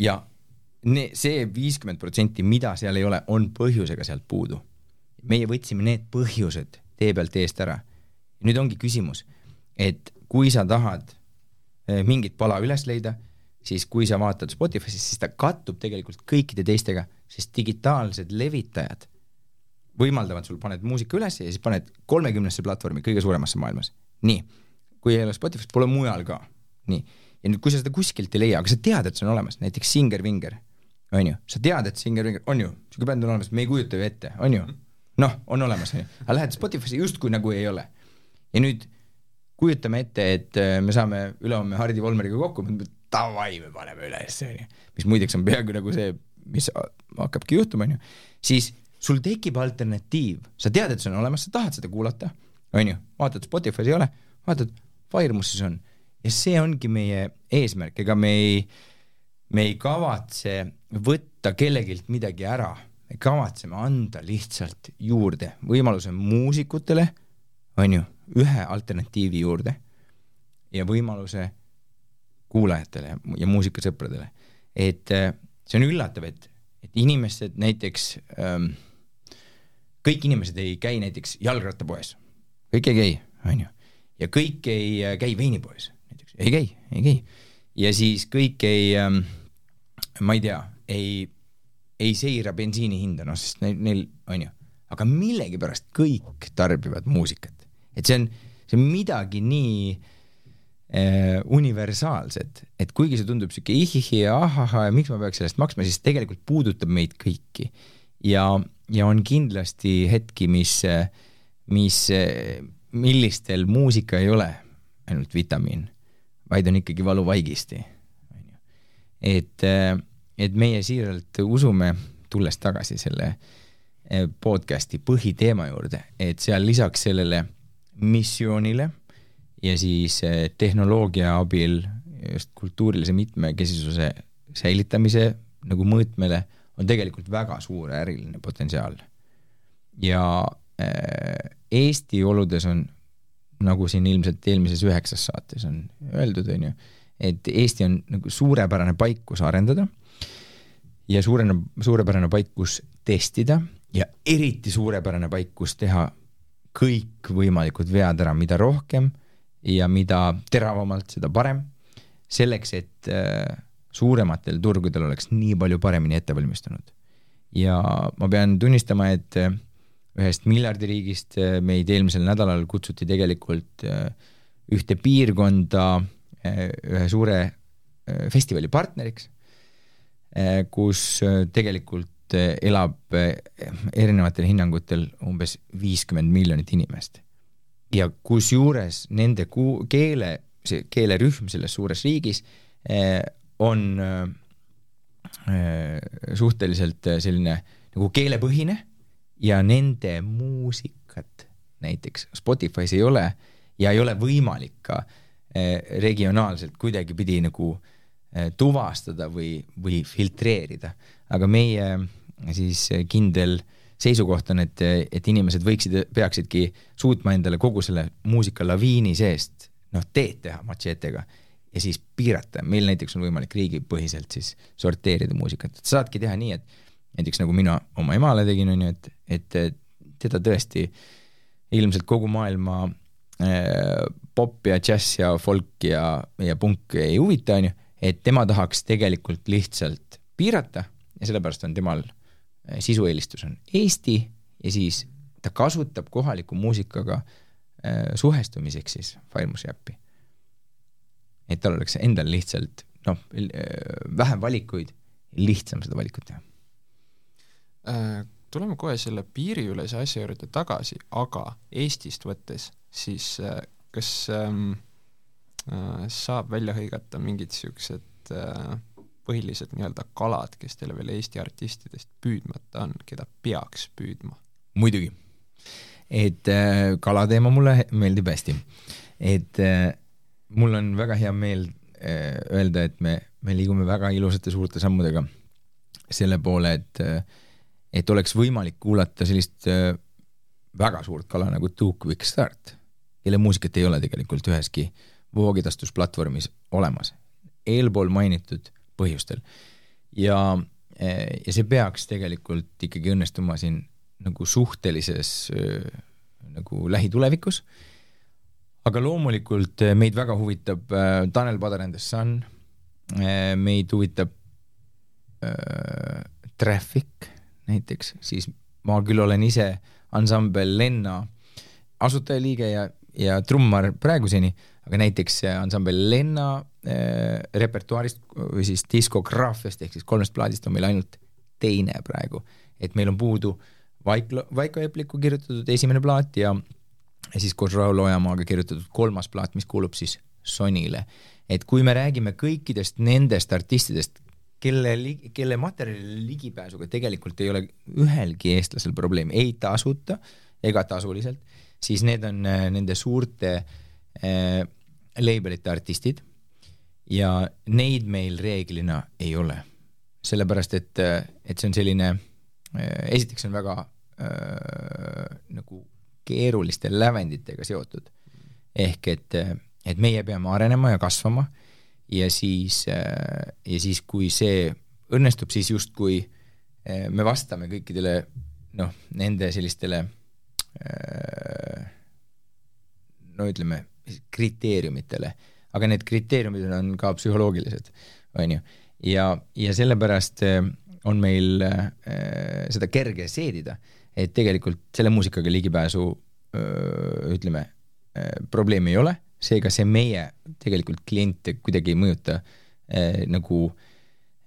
ja ne-, see viiskümmend protsenti, mida seal ei ole, on põhjusega sealt puudu. meie võtsime need põhjused tee pealt eest ära. nüüd ongi küsimus, et kui sa tahad eh, mingit pala üles leida, siis kui sa vaatad Spotify'st, siis ta kattub tegelikult kõikide teistega, sest digitaalsed levitajad võimaldavad sul, paned muusika üles ja siis paned kolmekümnesse platvormi, kõige suuremasse maailmas. nii, kui ei ole Spotify's, pole mujal ka. nii, ja nüüd, kui sa seda kuskilt ei leia, aga sa tead, et see on olemas, näiteks Singer Vinger, on ju, sa tead, et Singer Vinger, on ju, niisugune bänd on olemas, me ei kujuta ju ette, on ju, noh, on olemas, on ju, aga lähed Spotify'sse justkui nagu ei ole. ja nüüd kujutame ette, et äh, me saame ülehomme Hardi Volmeriga kokku, davai, me paneme üles, on ju, mis muideks on peaaegu nagu see, mis hakkabki juhtuma, on ju, siis sul tekib alternatiiv, sa tead, et see on olemas, sa tahad seda kuulata, on ju, vaatad Spotify's ei ole, vaatad, Firemussis on. ja see ongi meie eesmärk, ega me ei, me ei kavatse võtta kellegilt midagi ära, me kavatseme anda lihtsalt juurde võimaluse muusikutele, on ju, ühe alternatiivi juurde. Ja võimaluse kuulajatele ja muusikasõpradele. et äh, see on üllatav, et, et inimesed näiteks ähm, kõik inimesed ei käi näiteks jalgrattapoes, kõik ei käi, on ju, ja kõik ei äh, käi veinipoes näiteks, ei käi, ei käi. ja siis kõik ei ähm,, ma ei tea, ei, ei seira bensiini hinda, noh, sest neil, neil on ju, aga millegipärast kõik tarbivad muusikat, et see on, see on midagi nii äh, universaalset, et kuigi see tundub sihuke ihihi ja ahahaa ja miks ma peaks sellest maksma, siis tegelikult puudutab meid kõiki ja ja on kindlasti hetki, mis, mis, millistel muusika ei ole ainult vitamiin, vaid on ikkagi valuvaigisti, on ju. et, et meie siiralt usume, tulles tagasi selle eh, podcast'i põhiteema juurde, et seal lisaks sellele missioonile ja siis eh, tehnoloogia abil just kultuurilise mitmekesisuse säilitamise nagu mõõtmele on tegelikult väga suur äriline potentsiaal. ja äh, Eesti oludes on, nagu siin ilmselt eelmises üheksas saates on öeldud, on ju, et Eesti on nagu suurepärane paik, kus arendada ja suurene, suurepärane paik, kus testida ja eriti suurepärane paik, kus teha kõikvõimalikud vead ära, mida rohkem ja mida teravamalt, seda parem, selleks, et äh, suurematel turgudel oleks nii palju paremini ette valmistunud. ja ma pean tunnistama, et äh, ühest miljardiriigist äh, meid eelmisel nädalal kutsuti tegelikult ühte piirkonda ühe suure festivali partneriks, kus tegelikult elab erinevatel hinnangutel umbes viiskümmend miljonit inimest. Ja kusjuures nende ku-, keele, see keelerühm selles suures riigis on äh, äh, suhteliselt äh, selline nagu keelepõhine ja nende muusikat näiteks Spotify's ei ole ja ei ole võimalik ka regionaalselt kuidagipidi nagu tuvastada või, või filtreerida. aga meie siis kindel seisukoht on, et, et inimesed võiksid, peaksidki suutma endale kogu selle muusikalaviini seest noh, teed teha matšeetega ja siis piirata, meil näiteks on võimalik riigipõhiselt siis sorteerida muusikat, et saadki teha nii, et näiteks nagu mina oma emale tegin, on ju, et, et teda tõesti ilmselt kogu maailma äh, pop ja džäss ja folk ja, ja punk ei huvita, on ju, et tema tahaks tegelikult lihtsalt piirata ja sellepärast on temal äh, sisueelistus on Eesti ja siis ta kasutab kohaliku muusikaga äh, suhestumiseks siis Firemusi äppi et tal oleks endal lihtsalt noh, vähem valikuid, lihtsam seda valikut teha äh,. tuleme kohe selle piiriülese asja juurde tagasi, aga Eestist võttes, siis äh, kas ähm, äh, saab välja hõigata mingid niisugused äh, põhilised nii-öelda kalad, kes teil veel Eesti artistidest püüdmata on, keda peaks püüdma? muidugi. et äh, kalateema mulle meeldib hästi. et äh, mul on väga hea meel äh, öelda, et me, me liigume väga ilusate suurte sammudega selle poole, et, äh, et oleks võimalik kuulata sellist äh, väga suurt kala nagu Two Quick Start, kelle muusikat ei ole tegelikult üheski voogedastusplatvormis olemas, eelpool mainitud põhjustel. ja, ja see peaks tegelikult ikkagi õnnestuma siin nagu suhtelises nagu lähitulevikus, aga loomulikult meid väga huvitab Tanel Padar and the Sun, meid huvitab äh, Traffic näiteks, siis ma küll olen ise ansambel Lenna asutajaliige ja, ja trummar praeguseni, aga näiteks ansambel Lenna äh, repertuaarist või siis diskograafiast ehk siis kolmest plaadist on meil ainult teine praegu, et meil on puudu Vaiko, Vaiko Epliku kirjutatud esimene plaat ja, ja siis koos Raul Ojamaaga kirjutatud kolmas plaat, mis kuulub siis Sonile. et kui me räägime kõikidest nendest artistidest, kelle, kelle materjalile ligipääsuga tegelikult ei ole ühelgi eestlasel probleemi, ei tasuta ega tasuliselt, siis need on äh, nende suurte äh, labelite artistid ja neid meil reeglina ei ole. sellepärast, et, äh, et see on selline äh,, esiteks on väga äh, nagu keeruliste lävenditega seotud. ehk et, et meie peame arenema ja kasvama ja siis, ja siis, kui see õnnestub, siis justkui me vastame kõikidele noh, nende sellistele no ütleme, kriteeriumitele, aga need kriteeriumid on ka psühholoogilised, on ju, ja, ja sellepärast on meil seda kerge seedida, et tegelikult selle muusikaga ligipääsu ütleme, probleemi ei ole. Seega see meie tegelikult kliente kuidagi ei mõjuta äh, nagu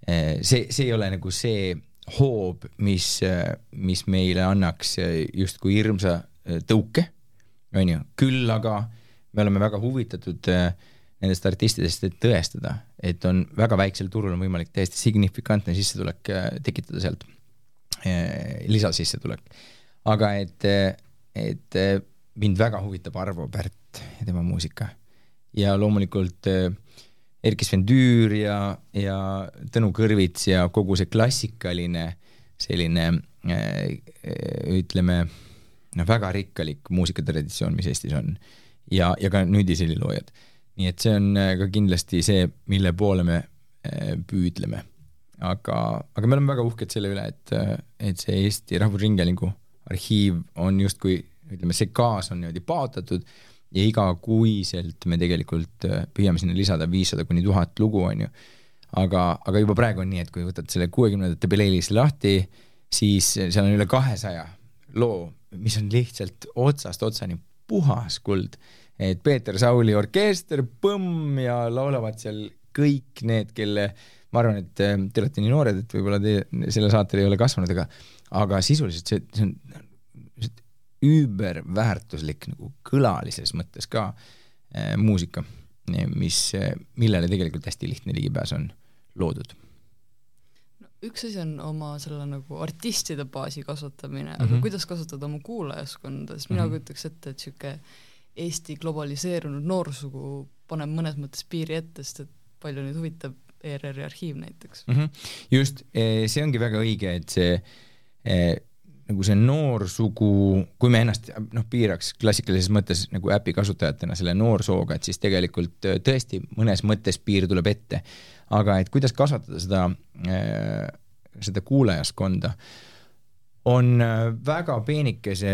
äh, see, see ei ole nagu see hoob, mis äh,, mis meile annaks äh, justkui hirmsa äh, tõuke, on ju, küll aga me oleme väga huvitatud äh, nendest artistidest, et tõestada, et on väga väiksel turul on võimalik täiesti signifikantne sissetulek äh, tekitada sealt äh,, lisasissetulek. aga et, et mind väga huvitab Arvo Pärt ja tema muusika. ja loomulikult Erkki Sven Tüür ja, ja Tõnu Kõrvits ja kogu see klassikaline selline ütleme, noh, väga rikkalik muusikatraditsioon, mis Eestis on. Ja, ja ka nüüdisheliloojad. nii et see on äh, ka kindlasti see, mille poole me püüdleme. aga, aga me oleme väga uhked selle üle, et, et see Eesti Rahvusringhäälingu arhiiv on justkui ütleme, see kaas on niimoodi paotatud ja igakuiselt me tegelikult äh, püüame sinna lisada viissada kuni tuhat lugu, on ju. aga, aga juba praegu on nii, et kui võtad selle kuuekümnendate playlist'i lahti, siis seal on üle kahesaja loo, mis on lihtsalt otsast otsani puhas kuld. et Peeter Sauli orkester, põmm ja laulavad seal kõik need, kelle ma arvan, et äh, te olete nii noored, et võib-olla te selle saatel ei ole kasvanud, aga aga sisuliselt see, see on üüberväärtuslik nagu kõlalises mõttes ka äh, muusika, mis, millele tegelikult hästi lihtne ligipääs on loodud üks asi on oma selle nagu artistide baasi kasvatamine mm, -hmm. aga mhm. kuidas kasvatada oma kuulajaskonda, sest mina mm -hmm. kujutaks ette, et niisugune Eesti globaliseerunud noorsugu paneb mõnes mõttes piiri ette, sest et palju neid huvitab ERR-i arhiiv näiteks mm. -hmm. just, eh, see ongi väga õige, et see eh, nagu see noorsugu, kui me ennast noh, piiraks klassikalises mõttes nagu äpi kasutajatena selle noorsooga, et siis tegelikult äh, tõesti mõnes mõttes piir tuleb ette. aga et kuidas kasvatada seda äh,, seda kuulajaskonda, on äh, väga peenikese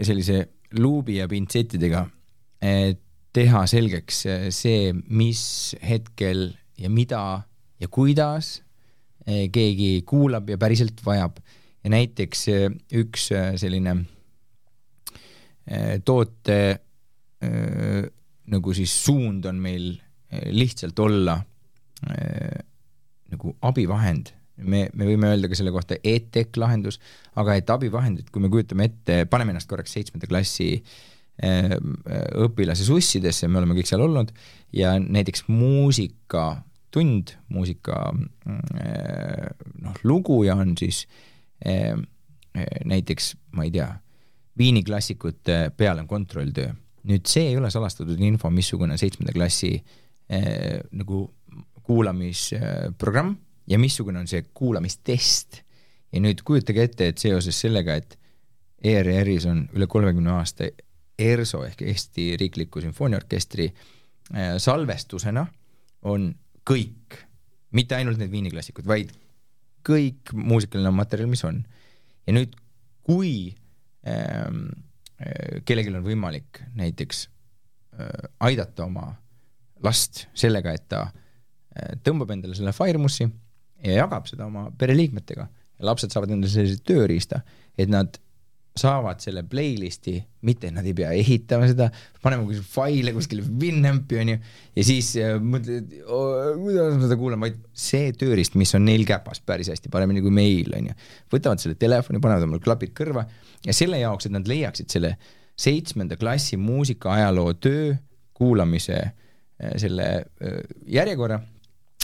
sellise luubi ja pintsettidega teha selgeks see, mis hetkel ja mida ja kuidas keegi kuulab ja päriselt vajab ja näiteks äh, üks äh, selline äh, toote nagu siis suund on meil lihtsalt olla nagu abivahend, me, me võime öelda ka selle kohta e-tech lahendus, aga et abivahend, et kui me kujutame ette, paneme ennast korraks seitsmenda klassi õpilase sussidesse, me oleme kõik seal olnud, ja näiteks muusikatund, muusika noh, luguja on siis äh, eh, näiteks, ma ei tea, Viini klassikute peal on kontrolltöö. nüüd see ei ole salastatud info, missugune seitsmenda klassi eh, nagu kuulamisprogramm ja missugune on see kuulamistest. ja nüüd kujutage ette, et seoses sellega, et ERR-is on üle kolmekümne aasta ERSO ehk Eesti Riikliku Sümfooniaorkestri äh, salvestusena on kõik, mitte ainult need viiniklassikud, vaid kõik muusikaline materjal, mis on. ja nüüd, kui ähm, äh, kellelgi on võimalik näiteks äh, aidata oma last sellega, et ta äh, tõmbab endale selle Firemussi ja jagab seda oma pereliikmetega lapsed saavad endale sellise tööriista, et nad saavad selle playlist'i, mitte nad ei pea ehitama seda, panema kuskil faile kuskile Winampi onju ja siis äh, mõtled, kuidas ma seda kuulan, vaid see tööriist, mis on neil käpas päris hästi, paremini kui meil onju. võtavad selle telefoni, panevad omal klapid kõrva ja selle jaoks, et nad leiaksid selle seitsmenda klassi muusikaajaloo töö kuulamise äh, selle äh, järjekorra,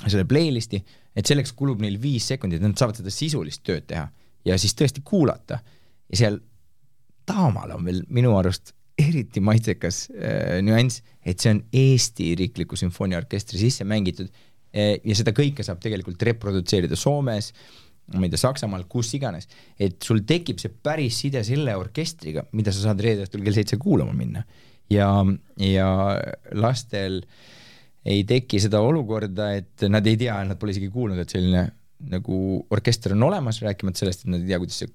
selle playlist'i, et selleks kulub neil viis sekundit, nad saavad seda sisulist tööd teha ja siis tõesti kuulata ja seal Taamal on veel minu arust eriti maitsekas äh, nüanss, et see on Eesti Riikliku Sümfooniaorkestri sisse mängitud äh, ja seda kõike saab tegelikult reprodutseerida Soomes, ma ei tea, Saksamaal, kus iganes, et sul tekib see päris side selle orkestriga, mida sa saad reede õhtul kell seitse kuulama minna. ja, ja lastel ei teki seda olukorda, et nad ei tea, nad pole isegi kuulnud, et selline nagu orkester on olemas, rääkimata sellest, et nad ei tea, kuidas see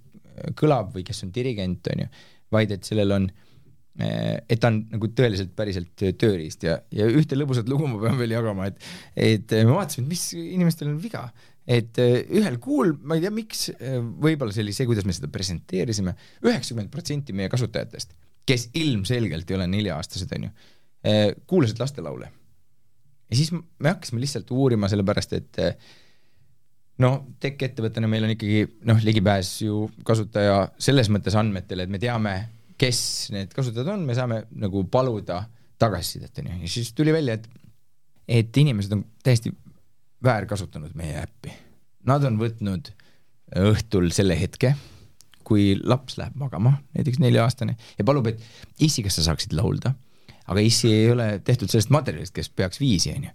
kõlab või kes on dirigent, on ju, vaid et sellel on eh, et ta on nagu tõeliselt päriselt tööriist ja, ja ühte lõbusat lugu ma pean veel jagama, et, et me vaatasime, et mis inimestel on viga, et eh, ühel kuul, ma ei tea, miks, eh, võib-olla see oli see, kuidas me seda presenteerisime, üheksakümmend protsenti meie kasutajatest, kes ilmselgelt ei ole nelja-aastased, on ju, kuulasid lastelaule. ja siis me hakkasime lihtsalt uurima, sellepärast et no tech-ettevõttena meil on ikkagi noh, ligipääs ju kasutaja selles mõttes andmetele, et me teame, kes need kasutajad on, me saame nagu paluda tagasisidet, onju, ja siis tuli välja, et et inimesed on täiesti väärkasutanud meie äppi. Nad on võtnud õhtul selle hetke, kui laps läheb magama, näiteks nelja-aastane, ja palub, et issi, kas sa saaksid laulda, aga issi ei ole tehtud sellest materjalist, kes peaks viisi, onju.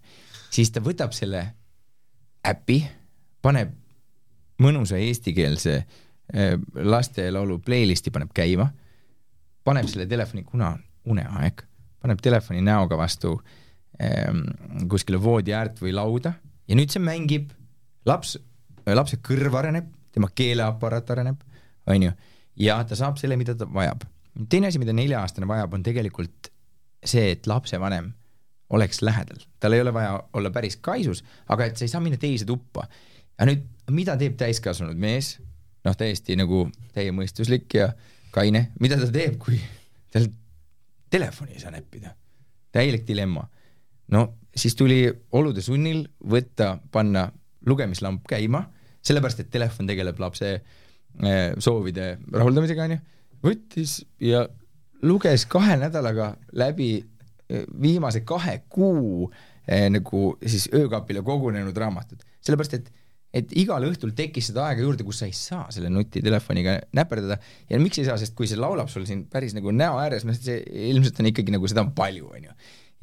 siis ta võtab selle äpi paneb mõnusa eestikeelse äh, lastelaulu playlisti paneb käima, paneb selle telefoni, kuna on uneaeg, paneb telefoni näoga vastu ähm, kuskile voodi äärt või lauda ja nüüd see mängib, laps, lapse kõrv areneb, tema keeleaparaat areneb, on ju, ja ta saab selle, mida ta vajab. teine asi, mida nelja-aastane vajab, on tegelikult see, et lapsevanem oleks lähedal, tal ei ole vaja olla päris kaisus, aga et sa ei saa minna teise tuppa aga nüüd, mida teeb täiskasvanud mees, noh, täiesti nagu täiemõistuslik ja kaine, mida ta teeb, kui tal telefoni ei saa näppida? täielik dilemma. no siis tuli olude sunnil võtta, panna lugemislamp käima, sellepärast et telefon tegeleb lapse eh, soovide rahuldamisega, onju, võttis ja luges kahe nädalaga läbi eh, viimase kahe kuu eh, nagu siis öökapile kogunenud raamatud, sellepärast et et igal õhtul tekkis seda aega juurde, kus sa ei saa selle nutitelefoniga näperdada ja miks ei saa, sest kui see laulab sul siin päris nagu näo ääres, noh see ilmselt on ikkagi nagu seda on palju, onju.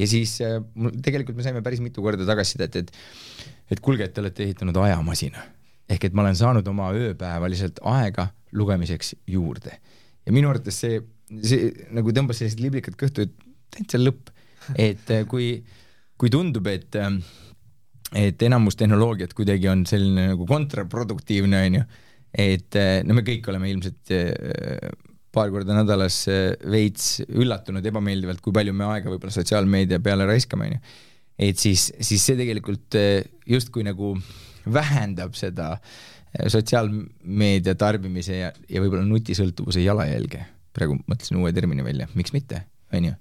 ja siis äh, mul tegelikult me saime päris mitu korda tagasisidet, et et kuulge, et te olete ehitanud ajamasina. ehk et ma olen saanud oma ööpäevaliselt aega lugemiseks juurde. ja minu arvates see, see nagu tõmbas sellised liblikad kõhtu, et täitsa lõpp. et äh, kui, kui tundub, et äh, et enamus tehnoloogiat kuidagi on selline nagu kontraproduktiivne, on ju, et eh, no me kõik oleme ilmselt eh, paar korda nädalas eh, veits üllatunud ebameeldivalt, kui palju me aega võib-olla sotsiaalmeedia peale raiskame, on ju. et siis, siis see tegelikult justkui nagu vähendab seda sotsiaalmeedia tarbimise ja, ja võib-olla nutisõltuvuse jalajälge. praegu mõtlesin uue termini välja, miks mitte, on ju.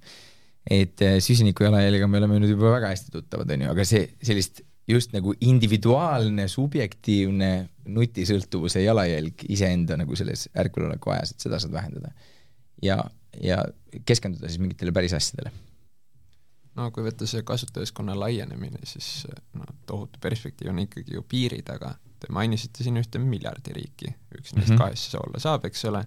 et süsiniku jalajäljega me oleme nüüd juba väga hästi tuttavad, on ju, aga see, sellist just nagu individuaalne, subjektiivne nutisõltuvuse jalajälg iseenda nagu selles ärkveloleku ajas, et seda saad vähendada. ja, ja keskenduda siis mingitele päris asjadele. no kui võtta see kasutajaskonna laienemine, siis no tohutu perspektiiv on ikkagi ju piiri taga. Te mainisite siin ühte miljardiriiki, üks neist mm -hmm. kahest see olla saab, eks ole.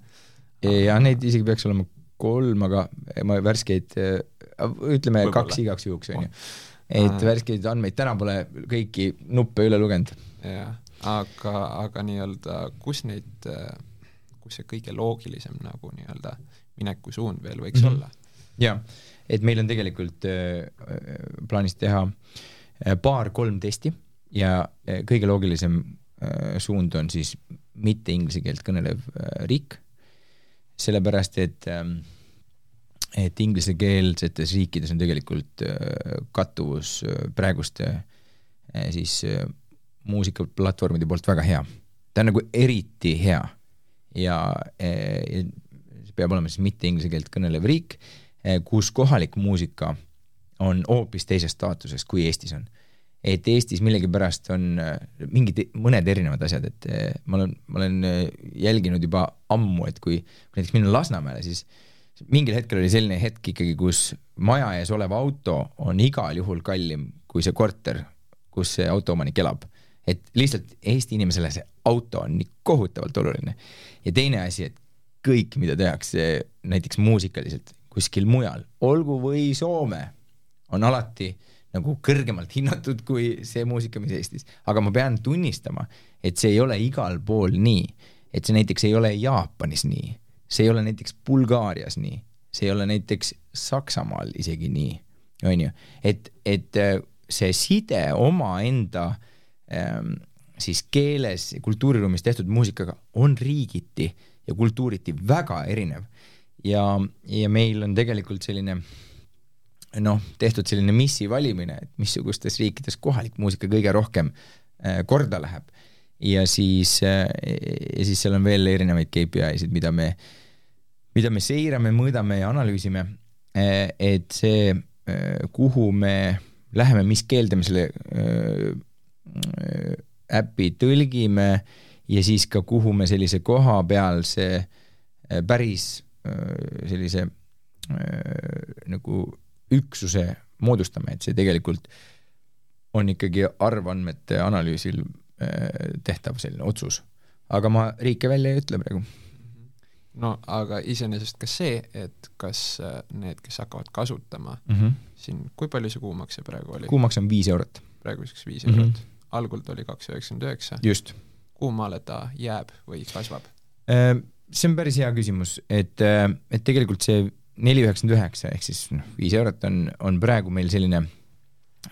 ja neid isegi peaks olema kolm, aga ma värskeid, ütleme Võibolla. kaks igaks juhuks, on ju et värskeid andmeid, täna pole kõiki nuppe üle lugenud. jah, aga, aga nii-öelda kus neid, kus see kõige loogilisem nagu nii-öelda minekusuund veel võiks mm -hmm. olla? jaa, et meil on tegelikult äh, plaanis teha äh, paar-kolm testi ja äh, kõige loogilisem äh, suund on siis mitte inglise keelt kõnelev äh, riik, sellepärast et ähm, et inglisekeelsetes riikides on tegelikult äh, kattuvus äh, praeguste äh, siis äh, muusikaplatvormide poolt väga hea. ta on nagu eriti hea ja äh, see peab olema siis mitte inglise keelt kõnelev riik äh,, kus kohalik muusika on hoopis teises staatuses, kui Eestis on. et Eestis millegipärast on äh, mingid, mõned erinevad asjad, et äh, ma olen, ma olen äh, jälginud juba ammu, et kui, näiteks minna Lasnamäele, siis mingil hetkel oli selline hetk ikkagi, kus maja ees olev auto on igal juhul kallim kui see korter, kus see autoomanik elab. et lihtsalt Eesti inimesele see auto on nii kohutavalt oluline. ja teine asi, et kõik, mida tehakse näiteks muusikaliselt kuskil mujal, olgu või Soome, on alati nagu kõrgemalt hinnatud kui see muusika, mis Eestis. aga ma pean tunnistama, et see ei ole igal pool nii, et see näiteks ei ole Jaapanis nii see ei ole näiteks Bulgaarias nii, see ei ole näiteks Saksamaal isegi nii, on ju, et, et äh, see side omaenda ähm, siis keeles, kultuuriruumis tehtud muusikaga on riigiti ja kultuuriti väga erinev. ja, ja meil on tegelikult selline noh, tehtud selline missi valimine, et missugustes riikides kohalik muusika kõige rohkem äh, korda läheb ja siis, äh, ja siis seal on veel erinevaid KPI-sid, mida me, mida me seirame, mõõdame ja analüüsime. Äh, et see, äh, kuhu me läheme, mis keelde me selle äpi tõlgime ja siis ka, kuhu me sellise kohapealse päris sellise nagu üksuse moodustame, et see tegelikult on ikkagi arvandmete analüüsil tehtav selline otsus. aga ma riike välja ei ütle praegu. no aga iseenesest ka see, et kas äh, need, kes hakkavad kasutama mm -hmm. siin, kui palju see kuumakse praegu oli? kuumaks on viis eurot. praeguseks viis Mhm. eurot mm. -hmm. algul oli kaks üheksakümmend üheksa. just. kuhu maale ta jääb või kasvab? Äh, see on päris hea küsimus, et, et tegelikult see neli üheksakümmend üheksa ehk siis noh, viis eurot on, on praegu meil selline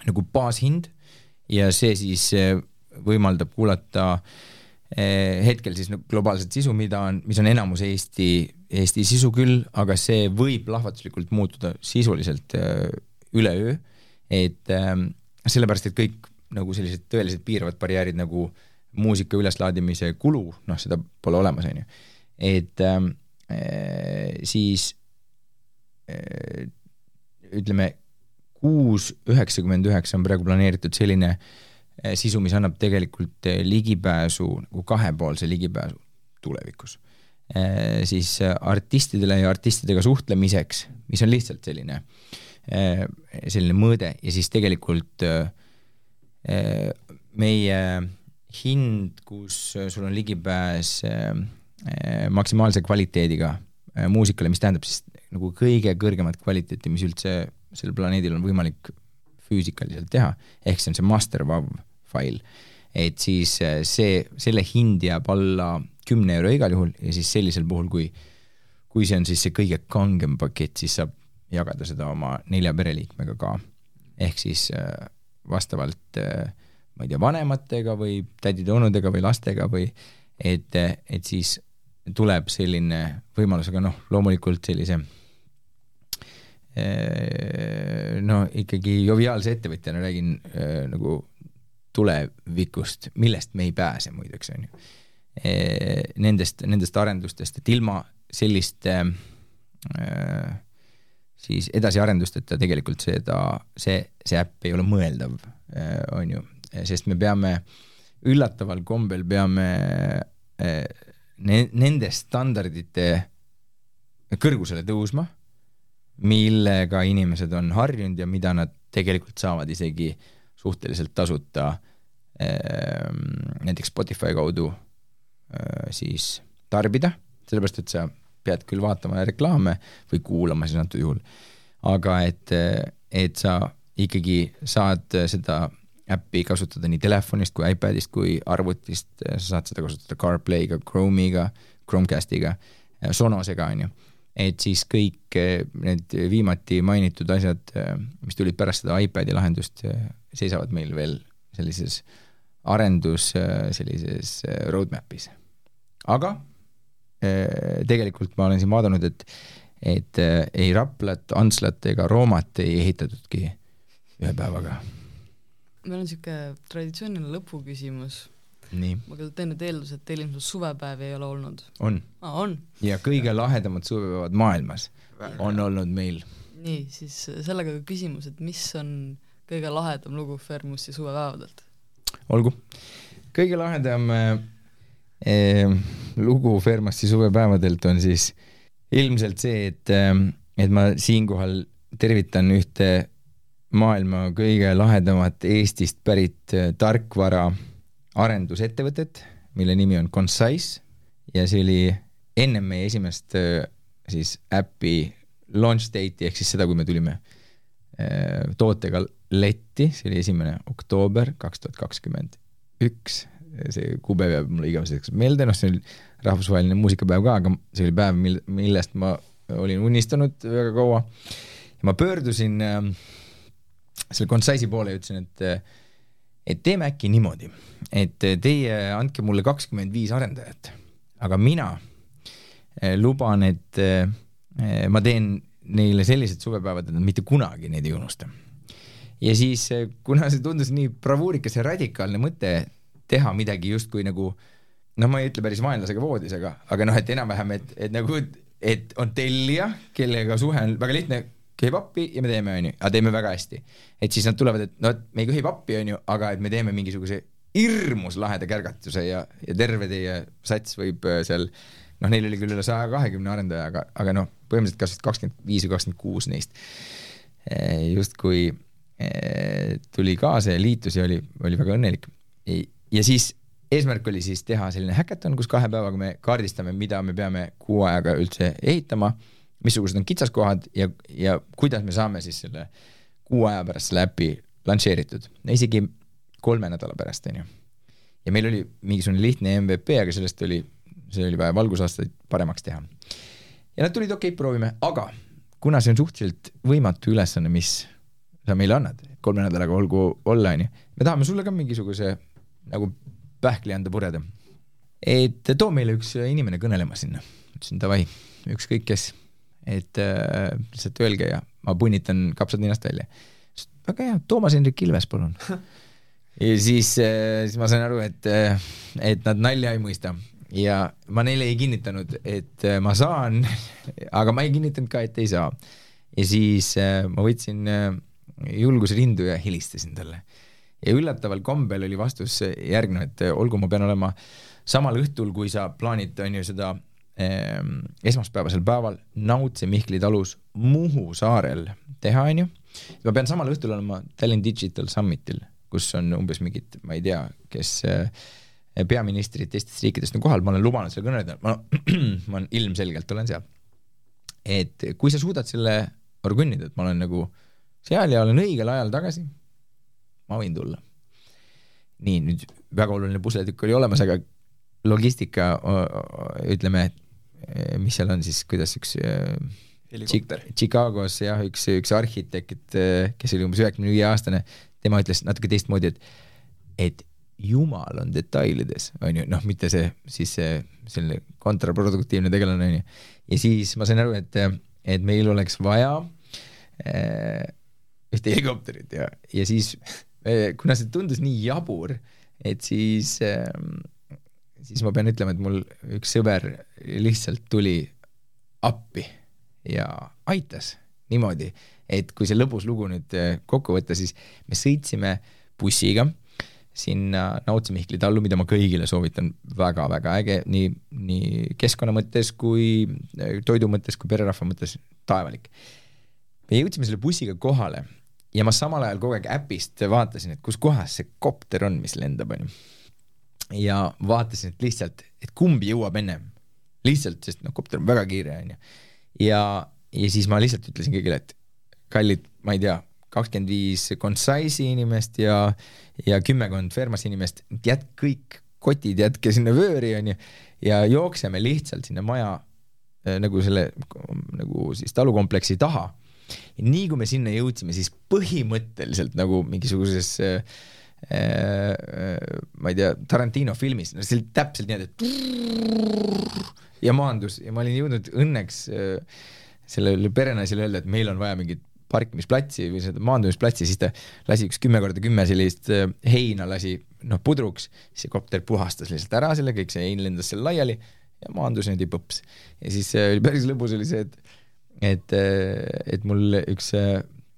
nagu baashind ja see siis võimaldab kuulata eh, hetkel siis globaalset sisu, mida on, mis on enamus Eesti, Eesti sisu küll, aga see võib plahvatuslikult muutuda sisuliselt eh, üleöö, et eh, sellepärast, et kõik nagu sellised tõeliselt piiravad barjäärid nagu muusika üleslaadimise kulu, noh, seda pole olemas, on ju. et äh, siis äh, ütleme, kuus üheksakümmend üheksa on praegu planeeritud selline äh, Eh, sisu, mis annab tegelikult eh, ligipääsu, nagu kahepoolse ligipääsu tulevikus. Eh, siis artistidele ja artistidega suhtlemiseks, mis on lihtsalt selline, selline mõõde ja siis tegelikult meie hind, kus sul on ligipääs maksimaalse kvaliteediga muusikale, mis tähendab siis nagu kõige kõrgemat kvaliteeti, mis üldse sellel planeedil on võimalik füüsikaliselt teha, ehk see on see master WAV fail. et siis äh, see, selle hind jääb alla kümne euro igal juhul ja siis sellisel puhul, kui, kui see on siis see kõige kangem pakett, siis saab jagada seda oma nelja pereliikmega ka. ehk siis äh, vastavalt äh, ma ei tea, vanematega või tädide-onudega või lastega või et, et siis tuleb selline võimalus, aga noh, loomulikult sellise no ikkagi joviaalse ettevõtjana räägin nagu tulevikust, millest me ei pääse muideks, on ju. Nendest, nendest arendustest, et ilma selliste siis edasiarendusteta tegelikult seda, see, see äpp ei ole mõeldav, on ju, sest me peame üllataval kombel peame ne-, nende standardite kõrgusele tõusma, millega inimesed on harjunud ja mida nad tegelikult saavad isegi äh, suhteliselt tasuta ehm, näiteks Spotify kaudu äh, siis tarbida, sellepärast et sa pead küll vaatama reklaame või kuulama siis antud juhul, aga et, et sa ikkagi saad seda äppi kasutada nii telefonist kui iPadist kui arvutist, sa saad seda kasutada CarPlay'ga, Chrome'iga, Chromecastiga, Sonosega, on ju. Et siis kõik eh, need viimati mainitud asjad, eh, mis tulid pärast seda iPadi lahendust, eh, seisavad meil veel sellises arendus sellises roadmap'is. aga tegelikult ma olen siin vaadanud, et, et ei Raplat, Antslat ega Roomat ei ehitatudki ühe päevaga. meil on niisugune traditsiooniline lõpuküsimus. Ma küll teen nüüd eelduse, et teil ilmselt suvepäevi ei ole olnud. on aa, on? ja kõige lahedamad suvepäevad maailmas Väga. on olnud meil. nii, siis sellega ka küsimus, et mis on kõige lahedam lugu Fermusi suvepäevadelt? olgu, kõige lahedam eh, lugu Fermasti suvepäevadelt on siis ilmselt see, et eh,, et ma siinkohal tervitan ühte maailma kõige lahedamat Eestist pärit eh, tarkvara arendusettevõtet, mille nimi on Concise ja see oli ennem meie esimest äh, siis äpi launch date'i ehk siis seda, kui me tulime äh, tootega letti, see oli esimene oktoober kaks tuhat kakskümmend üks, see kuupäev jääb mulle igaveseks meelde, noh, see oli rahvusvaheline muusikapäev ka, aga see oli päev, mil, millest ma olin unistanud väga kaua. ma pöördusin äh, selle Concise'i poole ja ütlesin, et äh, et teeme äkki niimoodi, et teie andke mulle kakskümmend viis arendajat, aga mina eh, luban, et eh, ma teen neile sellised suvepäevad, et nad mitte kunagi neid ei unusta. ja siis, eh, kuna see tundus nii bravuurikas ja radikaalne mõte teha midagi justkui nagu noh, ma ei ütle päris vaenlasega voodis, aga, aga noh, et enam-vähem, et, et nagu, et on tellija, kellega suhe on väga lihtne, köhib appi ja me teeme, onju, aga teeme väga hästi. et siis nad tulevad, et no et me ei köhib appi, onju, aga et me teeme mingisuguse hirmus laheda kärgatuse ja, ja terve teie sats võib äh, seal noh, neil oli küll üle saja kahekümne arendaja, aga, aga noh, põhimõtteliselt kas kakskümmend viis või kakskümmend kuus neist äh, justkui äh, tuli kaasa ja liitus ja oli, oli väga õnnelik. ja siis eesmärk oli siis teha selline häkaton, kus kahe päevaga me kaardistame, mida me peame kuu ajaga üldse ehitama missugused on kitsaskohad ja, ja kuidas me saame siis selle kuu aja pärast selle äpi lansseeritud, isegi kolme nädala pärast, on ju. ja meil oli mingisugune lihtne MVP, aga sellest oli, see oli vaja valgusaastaid paremaks teha. ja nad tulid, okei okay,, proovime, aga kuna see on suhteliselt võimatu ülesanne, mis sa meile annad, kolme nädalaga olgu olla, on ju, me tahame sulle ka mingisuguse nagu pähkli anda purjeda. et too meile üks inimene kõnelema sinna. ütlesin davai, ükskõik kes et äh, lihtsalt öelge ja ma punnitan kapsad ninast välja. väga hea, Toomas Hendrik Ilves, palun ja siis äh,, siis ma sain aru, et, äh, et nad nalja ei mõista ja ma neile ei kinnitanud, et äh, ma saan, aga ma ei kinnitanud ka, et ei saa. ja siis ma võtsin julguse rindu ja helistasin talle. ja üllataval kombel oli vastus järgnev, et olgu, ma pean olema samal õhtul, kui sa plaanid, on ju, seda esmaspäevasel päeval Nautse Mihkli talus Muhu saarel teha, onju. ma pean samal õhtul olema Tallinn Digital Summitil, kus on umbes mingid, ma ei tea, kes eh, peaministrid teistest riikidest on kohal, ma olen lubanud seal kõneleda, ma, ma ilmselgelt olen seal. et kui sa suudad selle orgunnida, et ma olen nagu seal ja olen õigel ajal tagasi, ma võin tulla. nii, nüüd väga oluline pusletükk oli olemas, aga logistika, ütleme, Eh, mis seal on siis, kuidas üks eh, helikopter. Chicagos jah, üks, üks arhitekt, eh, kes oli umbes üheksakümne viie aastane, tema ütles natuke teistmoodi, et, et jumal on detailides, on ju, noh, mitte see siis see selline kontraproduktiivne tegelane, on ju. ja siis ma sain aru, et, et meil oleks vaja ühte helikopterit ja, ja siis kuna see tundus nii jabur, et siis siis ma pean ütlema, et mul üks sõber lihtsalt tuli appi ja aitas niimoodi, et kui see lõbus lugu nüüd äh, kokku võtta, siis me sõitsime bussiga sinna Nautse Mihkli tallu, mida ma kõigile soovitan väga,, väga-väga äge, nii, nii keskkonna mõttes kui äh, toidu mõttes kui pererahva mõttes, taevalik. me jõudsime selle bussiga kohale ja ma samal ajal kogu aeg äpist vaatasin, et kus kohas see kopter on, mis lendab, onju ja vaatasin, et lihtsalt, et kumb jõuab ennem. Lihtsalt, sest noh, kopter on väga kiire, onju. ja, ja siis ma lihtsalt ütlesin kõigile, et kallid, ma ei tea, kakskümmend viis Concise'i inimest ja, ja kümmekond Fermas inimest, jätke kõik kotid, jätke sinna vööri, onju, ja jookseme lihtsalt sinna maja äh, nagu selle nagu siis talukompleksi taha. nii kui me sinna jõudsime, siis põhimõtteliselt nagu mingisuguses äh, äh, ma ei tea, Tarantino filmis, no see oli täpselt niimoodi, et ja maandus ja ma olin jõudnud õnneks äh, sellele perenaisele öelda, et meil on vaja mingit parkimisplatsi või seda maandumisplatsi, siis ta lasi üks kümme korda kümme sellist äh, heina lasi noh pudruks, siis see kopter puhastas lihtsalt ära selle, kõik see hein lendas seal laiali ja maandus niimoodi põps. ja siis äh, oli päris lõbus oli see, et et, et mul üks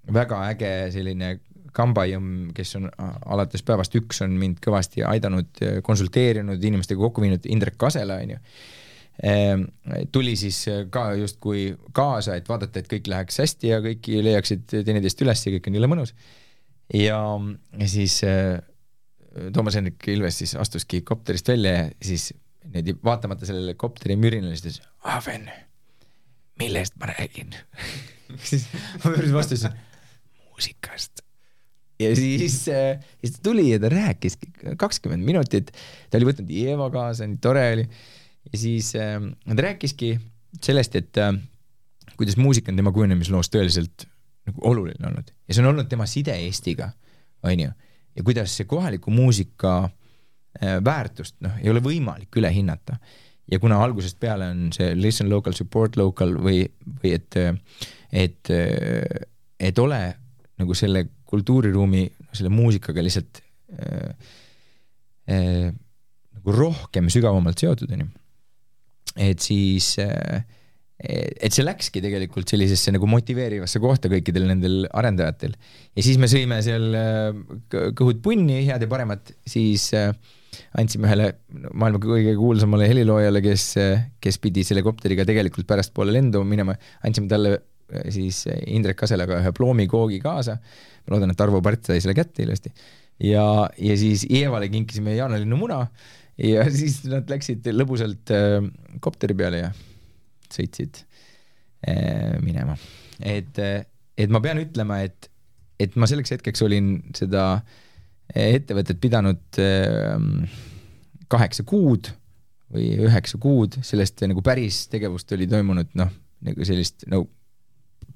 väga äge selline kambajõmm, kes on alates päevast üks on mind kõvasti aidanud, konsulteerinud, inimestega kokku viinud, Indrek Kasela onju tuli siis äh, ka justkui kaasa, et vaadata, et kõik läheks hästi ja kõik leiaksid teineteist üles ja kõik on jõle mõnus. ja, siis äh, Toomas Hendrik Ilves siis astuski kopterist välja ja siis niimoodi vaatamata sellele kopteri mürinale, siis ütles, Ahven, millest ma räägin siis ma pöörasin vastu, ütlesin muusikast. ja siis äh,, siis ta tuli ja ta rääkiski kakskümmend minutit, ta oli võtnud Eeva kaasa, nii tore oli ja siis äh, ta rääkiski sellest, et äh, kuidas muusika on tema kujunemisloos tõeliselt nagu oluline olnud. Ja see on olnud tema side Eestiga, onju, ja kuidas see kohaliku muusika äh, väärtust, noh, ei ole võimalik üle hinnata. ja kuna algusest peale on see listen local, support local või, või et, et, et ole nagu selle kultuuriruumi, selle muusikaga lihtsalt äh, äh, nagu rohkem sügavamalt seotud, onju et siis äh, et see läkski tegelikult sellisesse nagu motiveerivasse kohta kõikidel nendel arendajatel. ja siis me sõime seal äh, kõhud punni, head ja paremat, siis äh, andsime ühele maailma kõige kuulsamale heliloojale, kes, kes pidi selle kopteriga tegelikult pärastpoole lendu minema, andsime talle siis Indrek Kaselaga ühe ploomikoogi kaasa. ma loodan, et Arvo Pärt sai selle kätte ilusti. ja, ja siis Eevale kinkisime jaanalinnu muna ja siis nad läksid lõbusalt äh, kopteri peale ja sõitsid äh, minema. et, äh, et ma pean ütlema, et, et ma selleks hetkeks olin seda ettevõtet pidanud kaheksa kuud või üheksa kuud, sellest nagu päris tegevust oli toimunud noh, nagu sellist no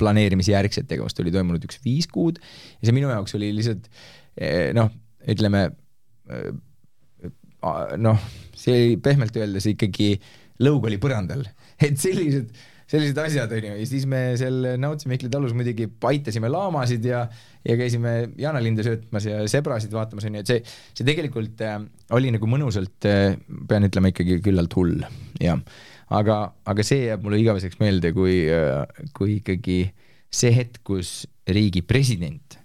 planeerimisjärgset tegevust oli toimunud üks viis kuud ja see minu jaoks oli lihtsalt noh, ütleme noh, see oli pehmelt öeldes ikkagi lõug oli põrandal, et sellised, sellised asjad onju. Ja siis me seal Nautsi Mihkli talus muidugi aitasime laamasid ja, ja käisime jaanalinde söötmas ja sebrasid vaatamas onju, et see, see tegelikult äh, oli nagu mõnusalt äh,, pean ütlema ikkagi küllalt hull, jah. aga, aga see jääb mulle igaveseks meelde, kui äh,, kui ikkagi see hetk, kus riigi president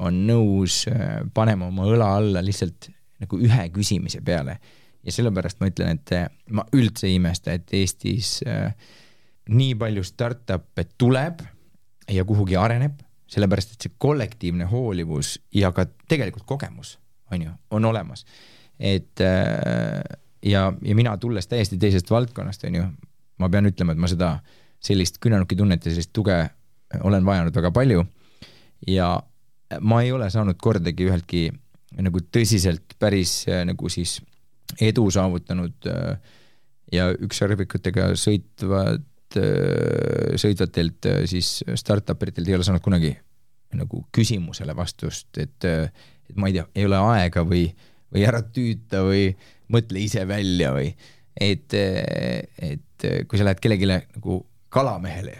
on nõus äh, panema oma õla alla lihtsalt nagu ühe küsimise peale. ja sellepärast ma ütlen, et eh, ma üldse ei imesta, et Eestis äh, nii palju startup'e tuleb ja kuhugi areneb, sellepärast et see kollektiivne hoolivus ja ka tegelikult kogemus, on ju, on olemas. et äh, ja, ja mina tulles täiesti teisest valdkonnast, on ju, ma pean ütlema, et ma seda sellist küünarnukitunnet ja sellist tuge olen vajanud väga palju ja ma ei ole saanud kordagi üheltki nagu tõsiselt päris äh, nagu siis edu saavutanud äh, ja ükssarvikutega sõitvad, äh, sõitvatelt siis startup eritelt ei ole saanud kunagi nagu küsimusele vastust, et, et ma ei tea, ei ole aega või, või ära tüüta või mõtle ise välja või et, et kui sa lähed kellelegi nagu kalamehele,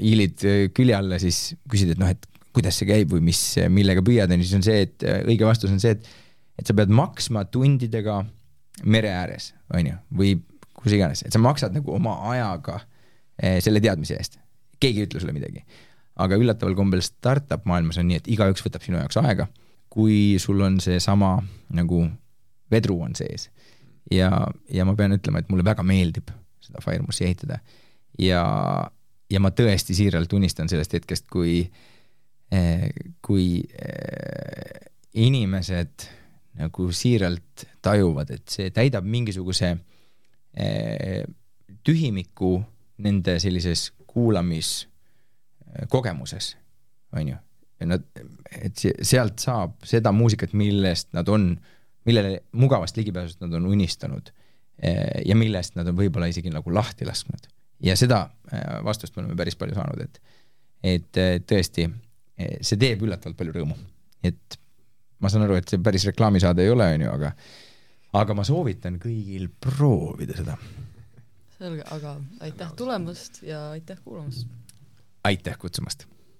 hiilid külje alla, siis küsid, et noh, et kuidas see käib või mis, millega püüad, on ju, siis on see, et õige vastus on see, et, et sa pead maksma tundidega mere ääres, on ju, või kus iganes, et sa maksad nagu oma ajaga eh, selle teadmise eest. keegi ei ütle sulle midagi. aga üllataval kombel startup maailmas on nii, et igaüks võtab sinu jaoks aega, kui sul on seesama nagu vedru on sees. ja, ja ma pean ütlema, et mulle väga meeldib seda Firemussi ehitada ja, ja ma tõesti siiralt unistan sellest hetkest, kui äh, kui eh, inimesed nagu siiralt tajuvad, et see täidab mingisuguse eh, tühimiku nende sellises kuulamiskogemuses, on ju. ja nad, et sealt saab seda muusikat, millest nad on, millele mugavast ligipääsust nad on unistanud ja millest nad on võib-olla isegi nagu lahti lasknud. ja seda vastust me oleme päris palju saanud, et, et tõesti, see teeb üllatavalt palju rõõmu. et ma saan aru, et see päris reklaamisaade ei ole, on ju, aga aga ma soovitan kõigil proovida seda. selge, aga aitäh tulemast ja aitäh kuulamast! aitäh kutsumast!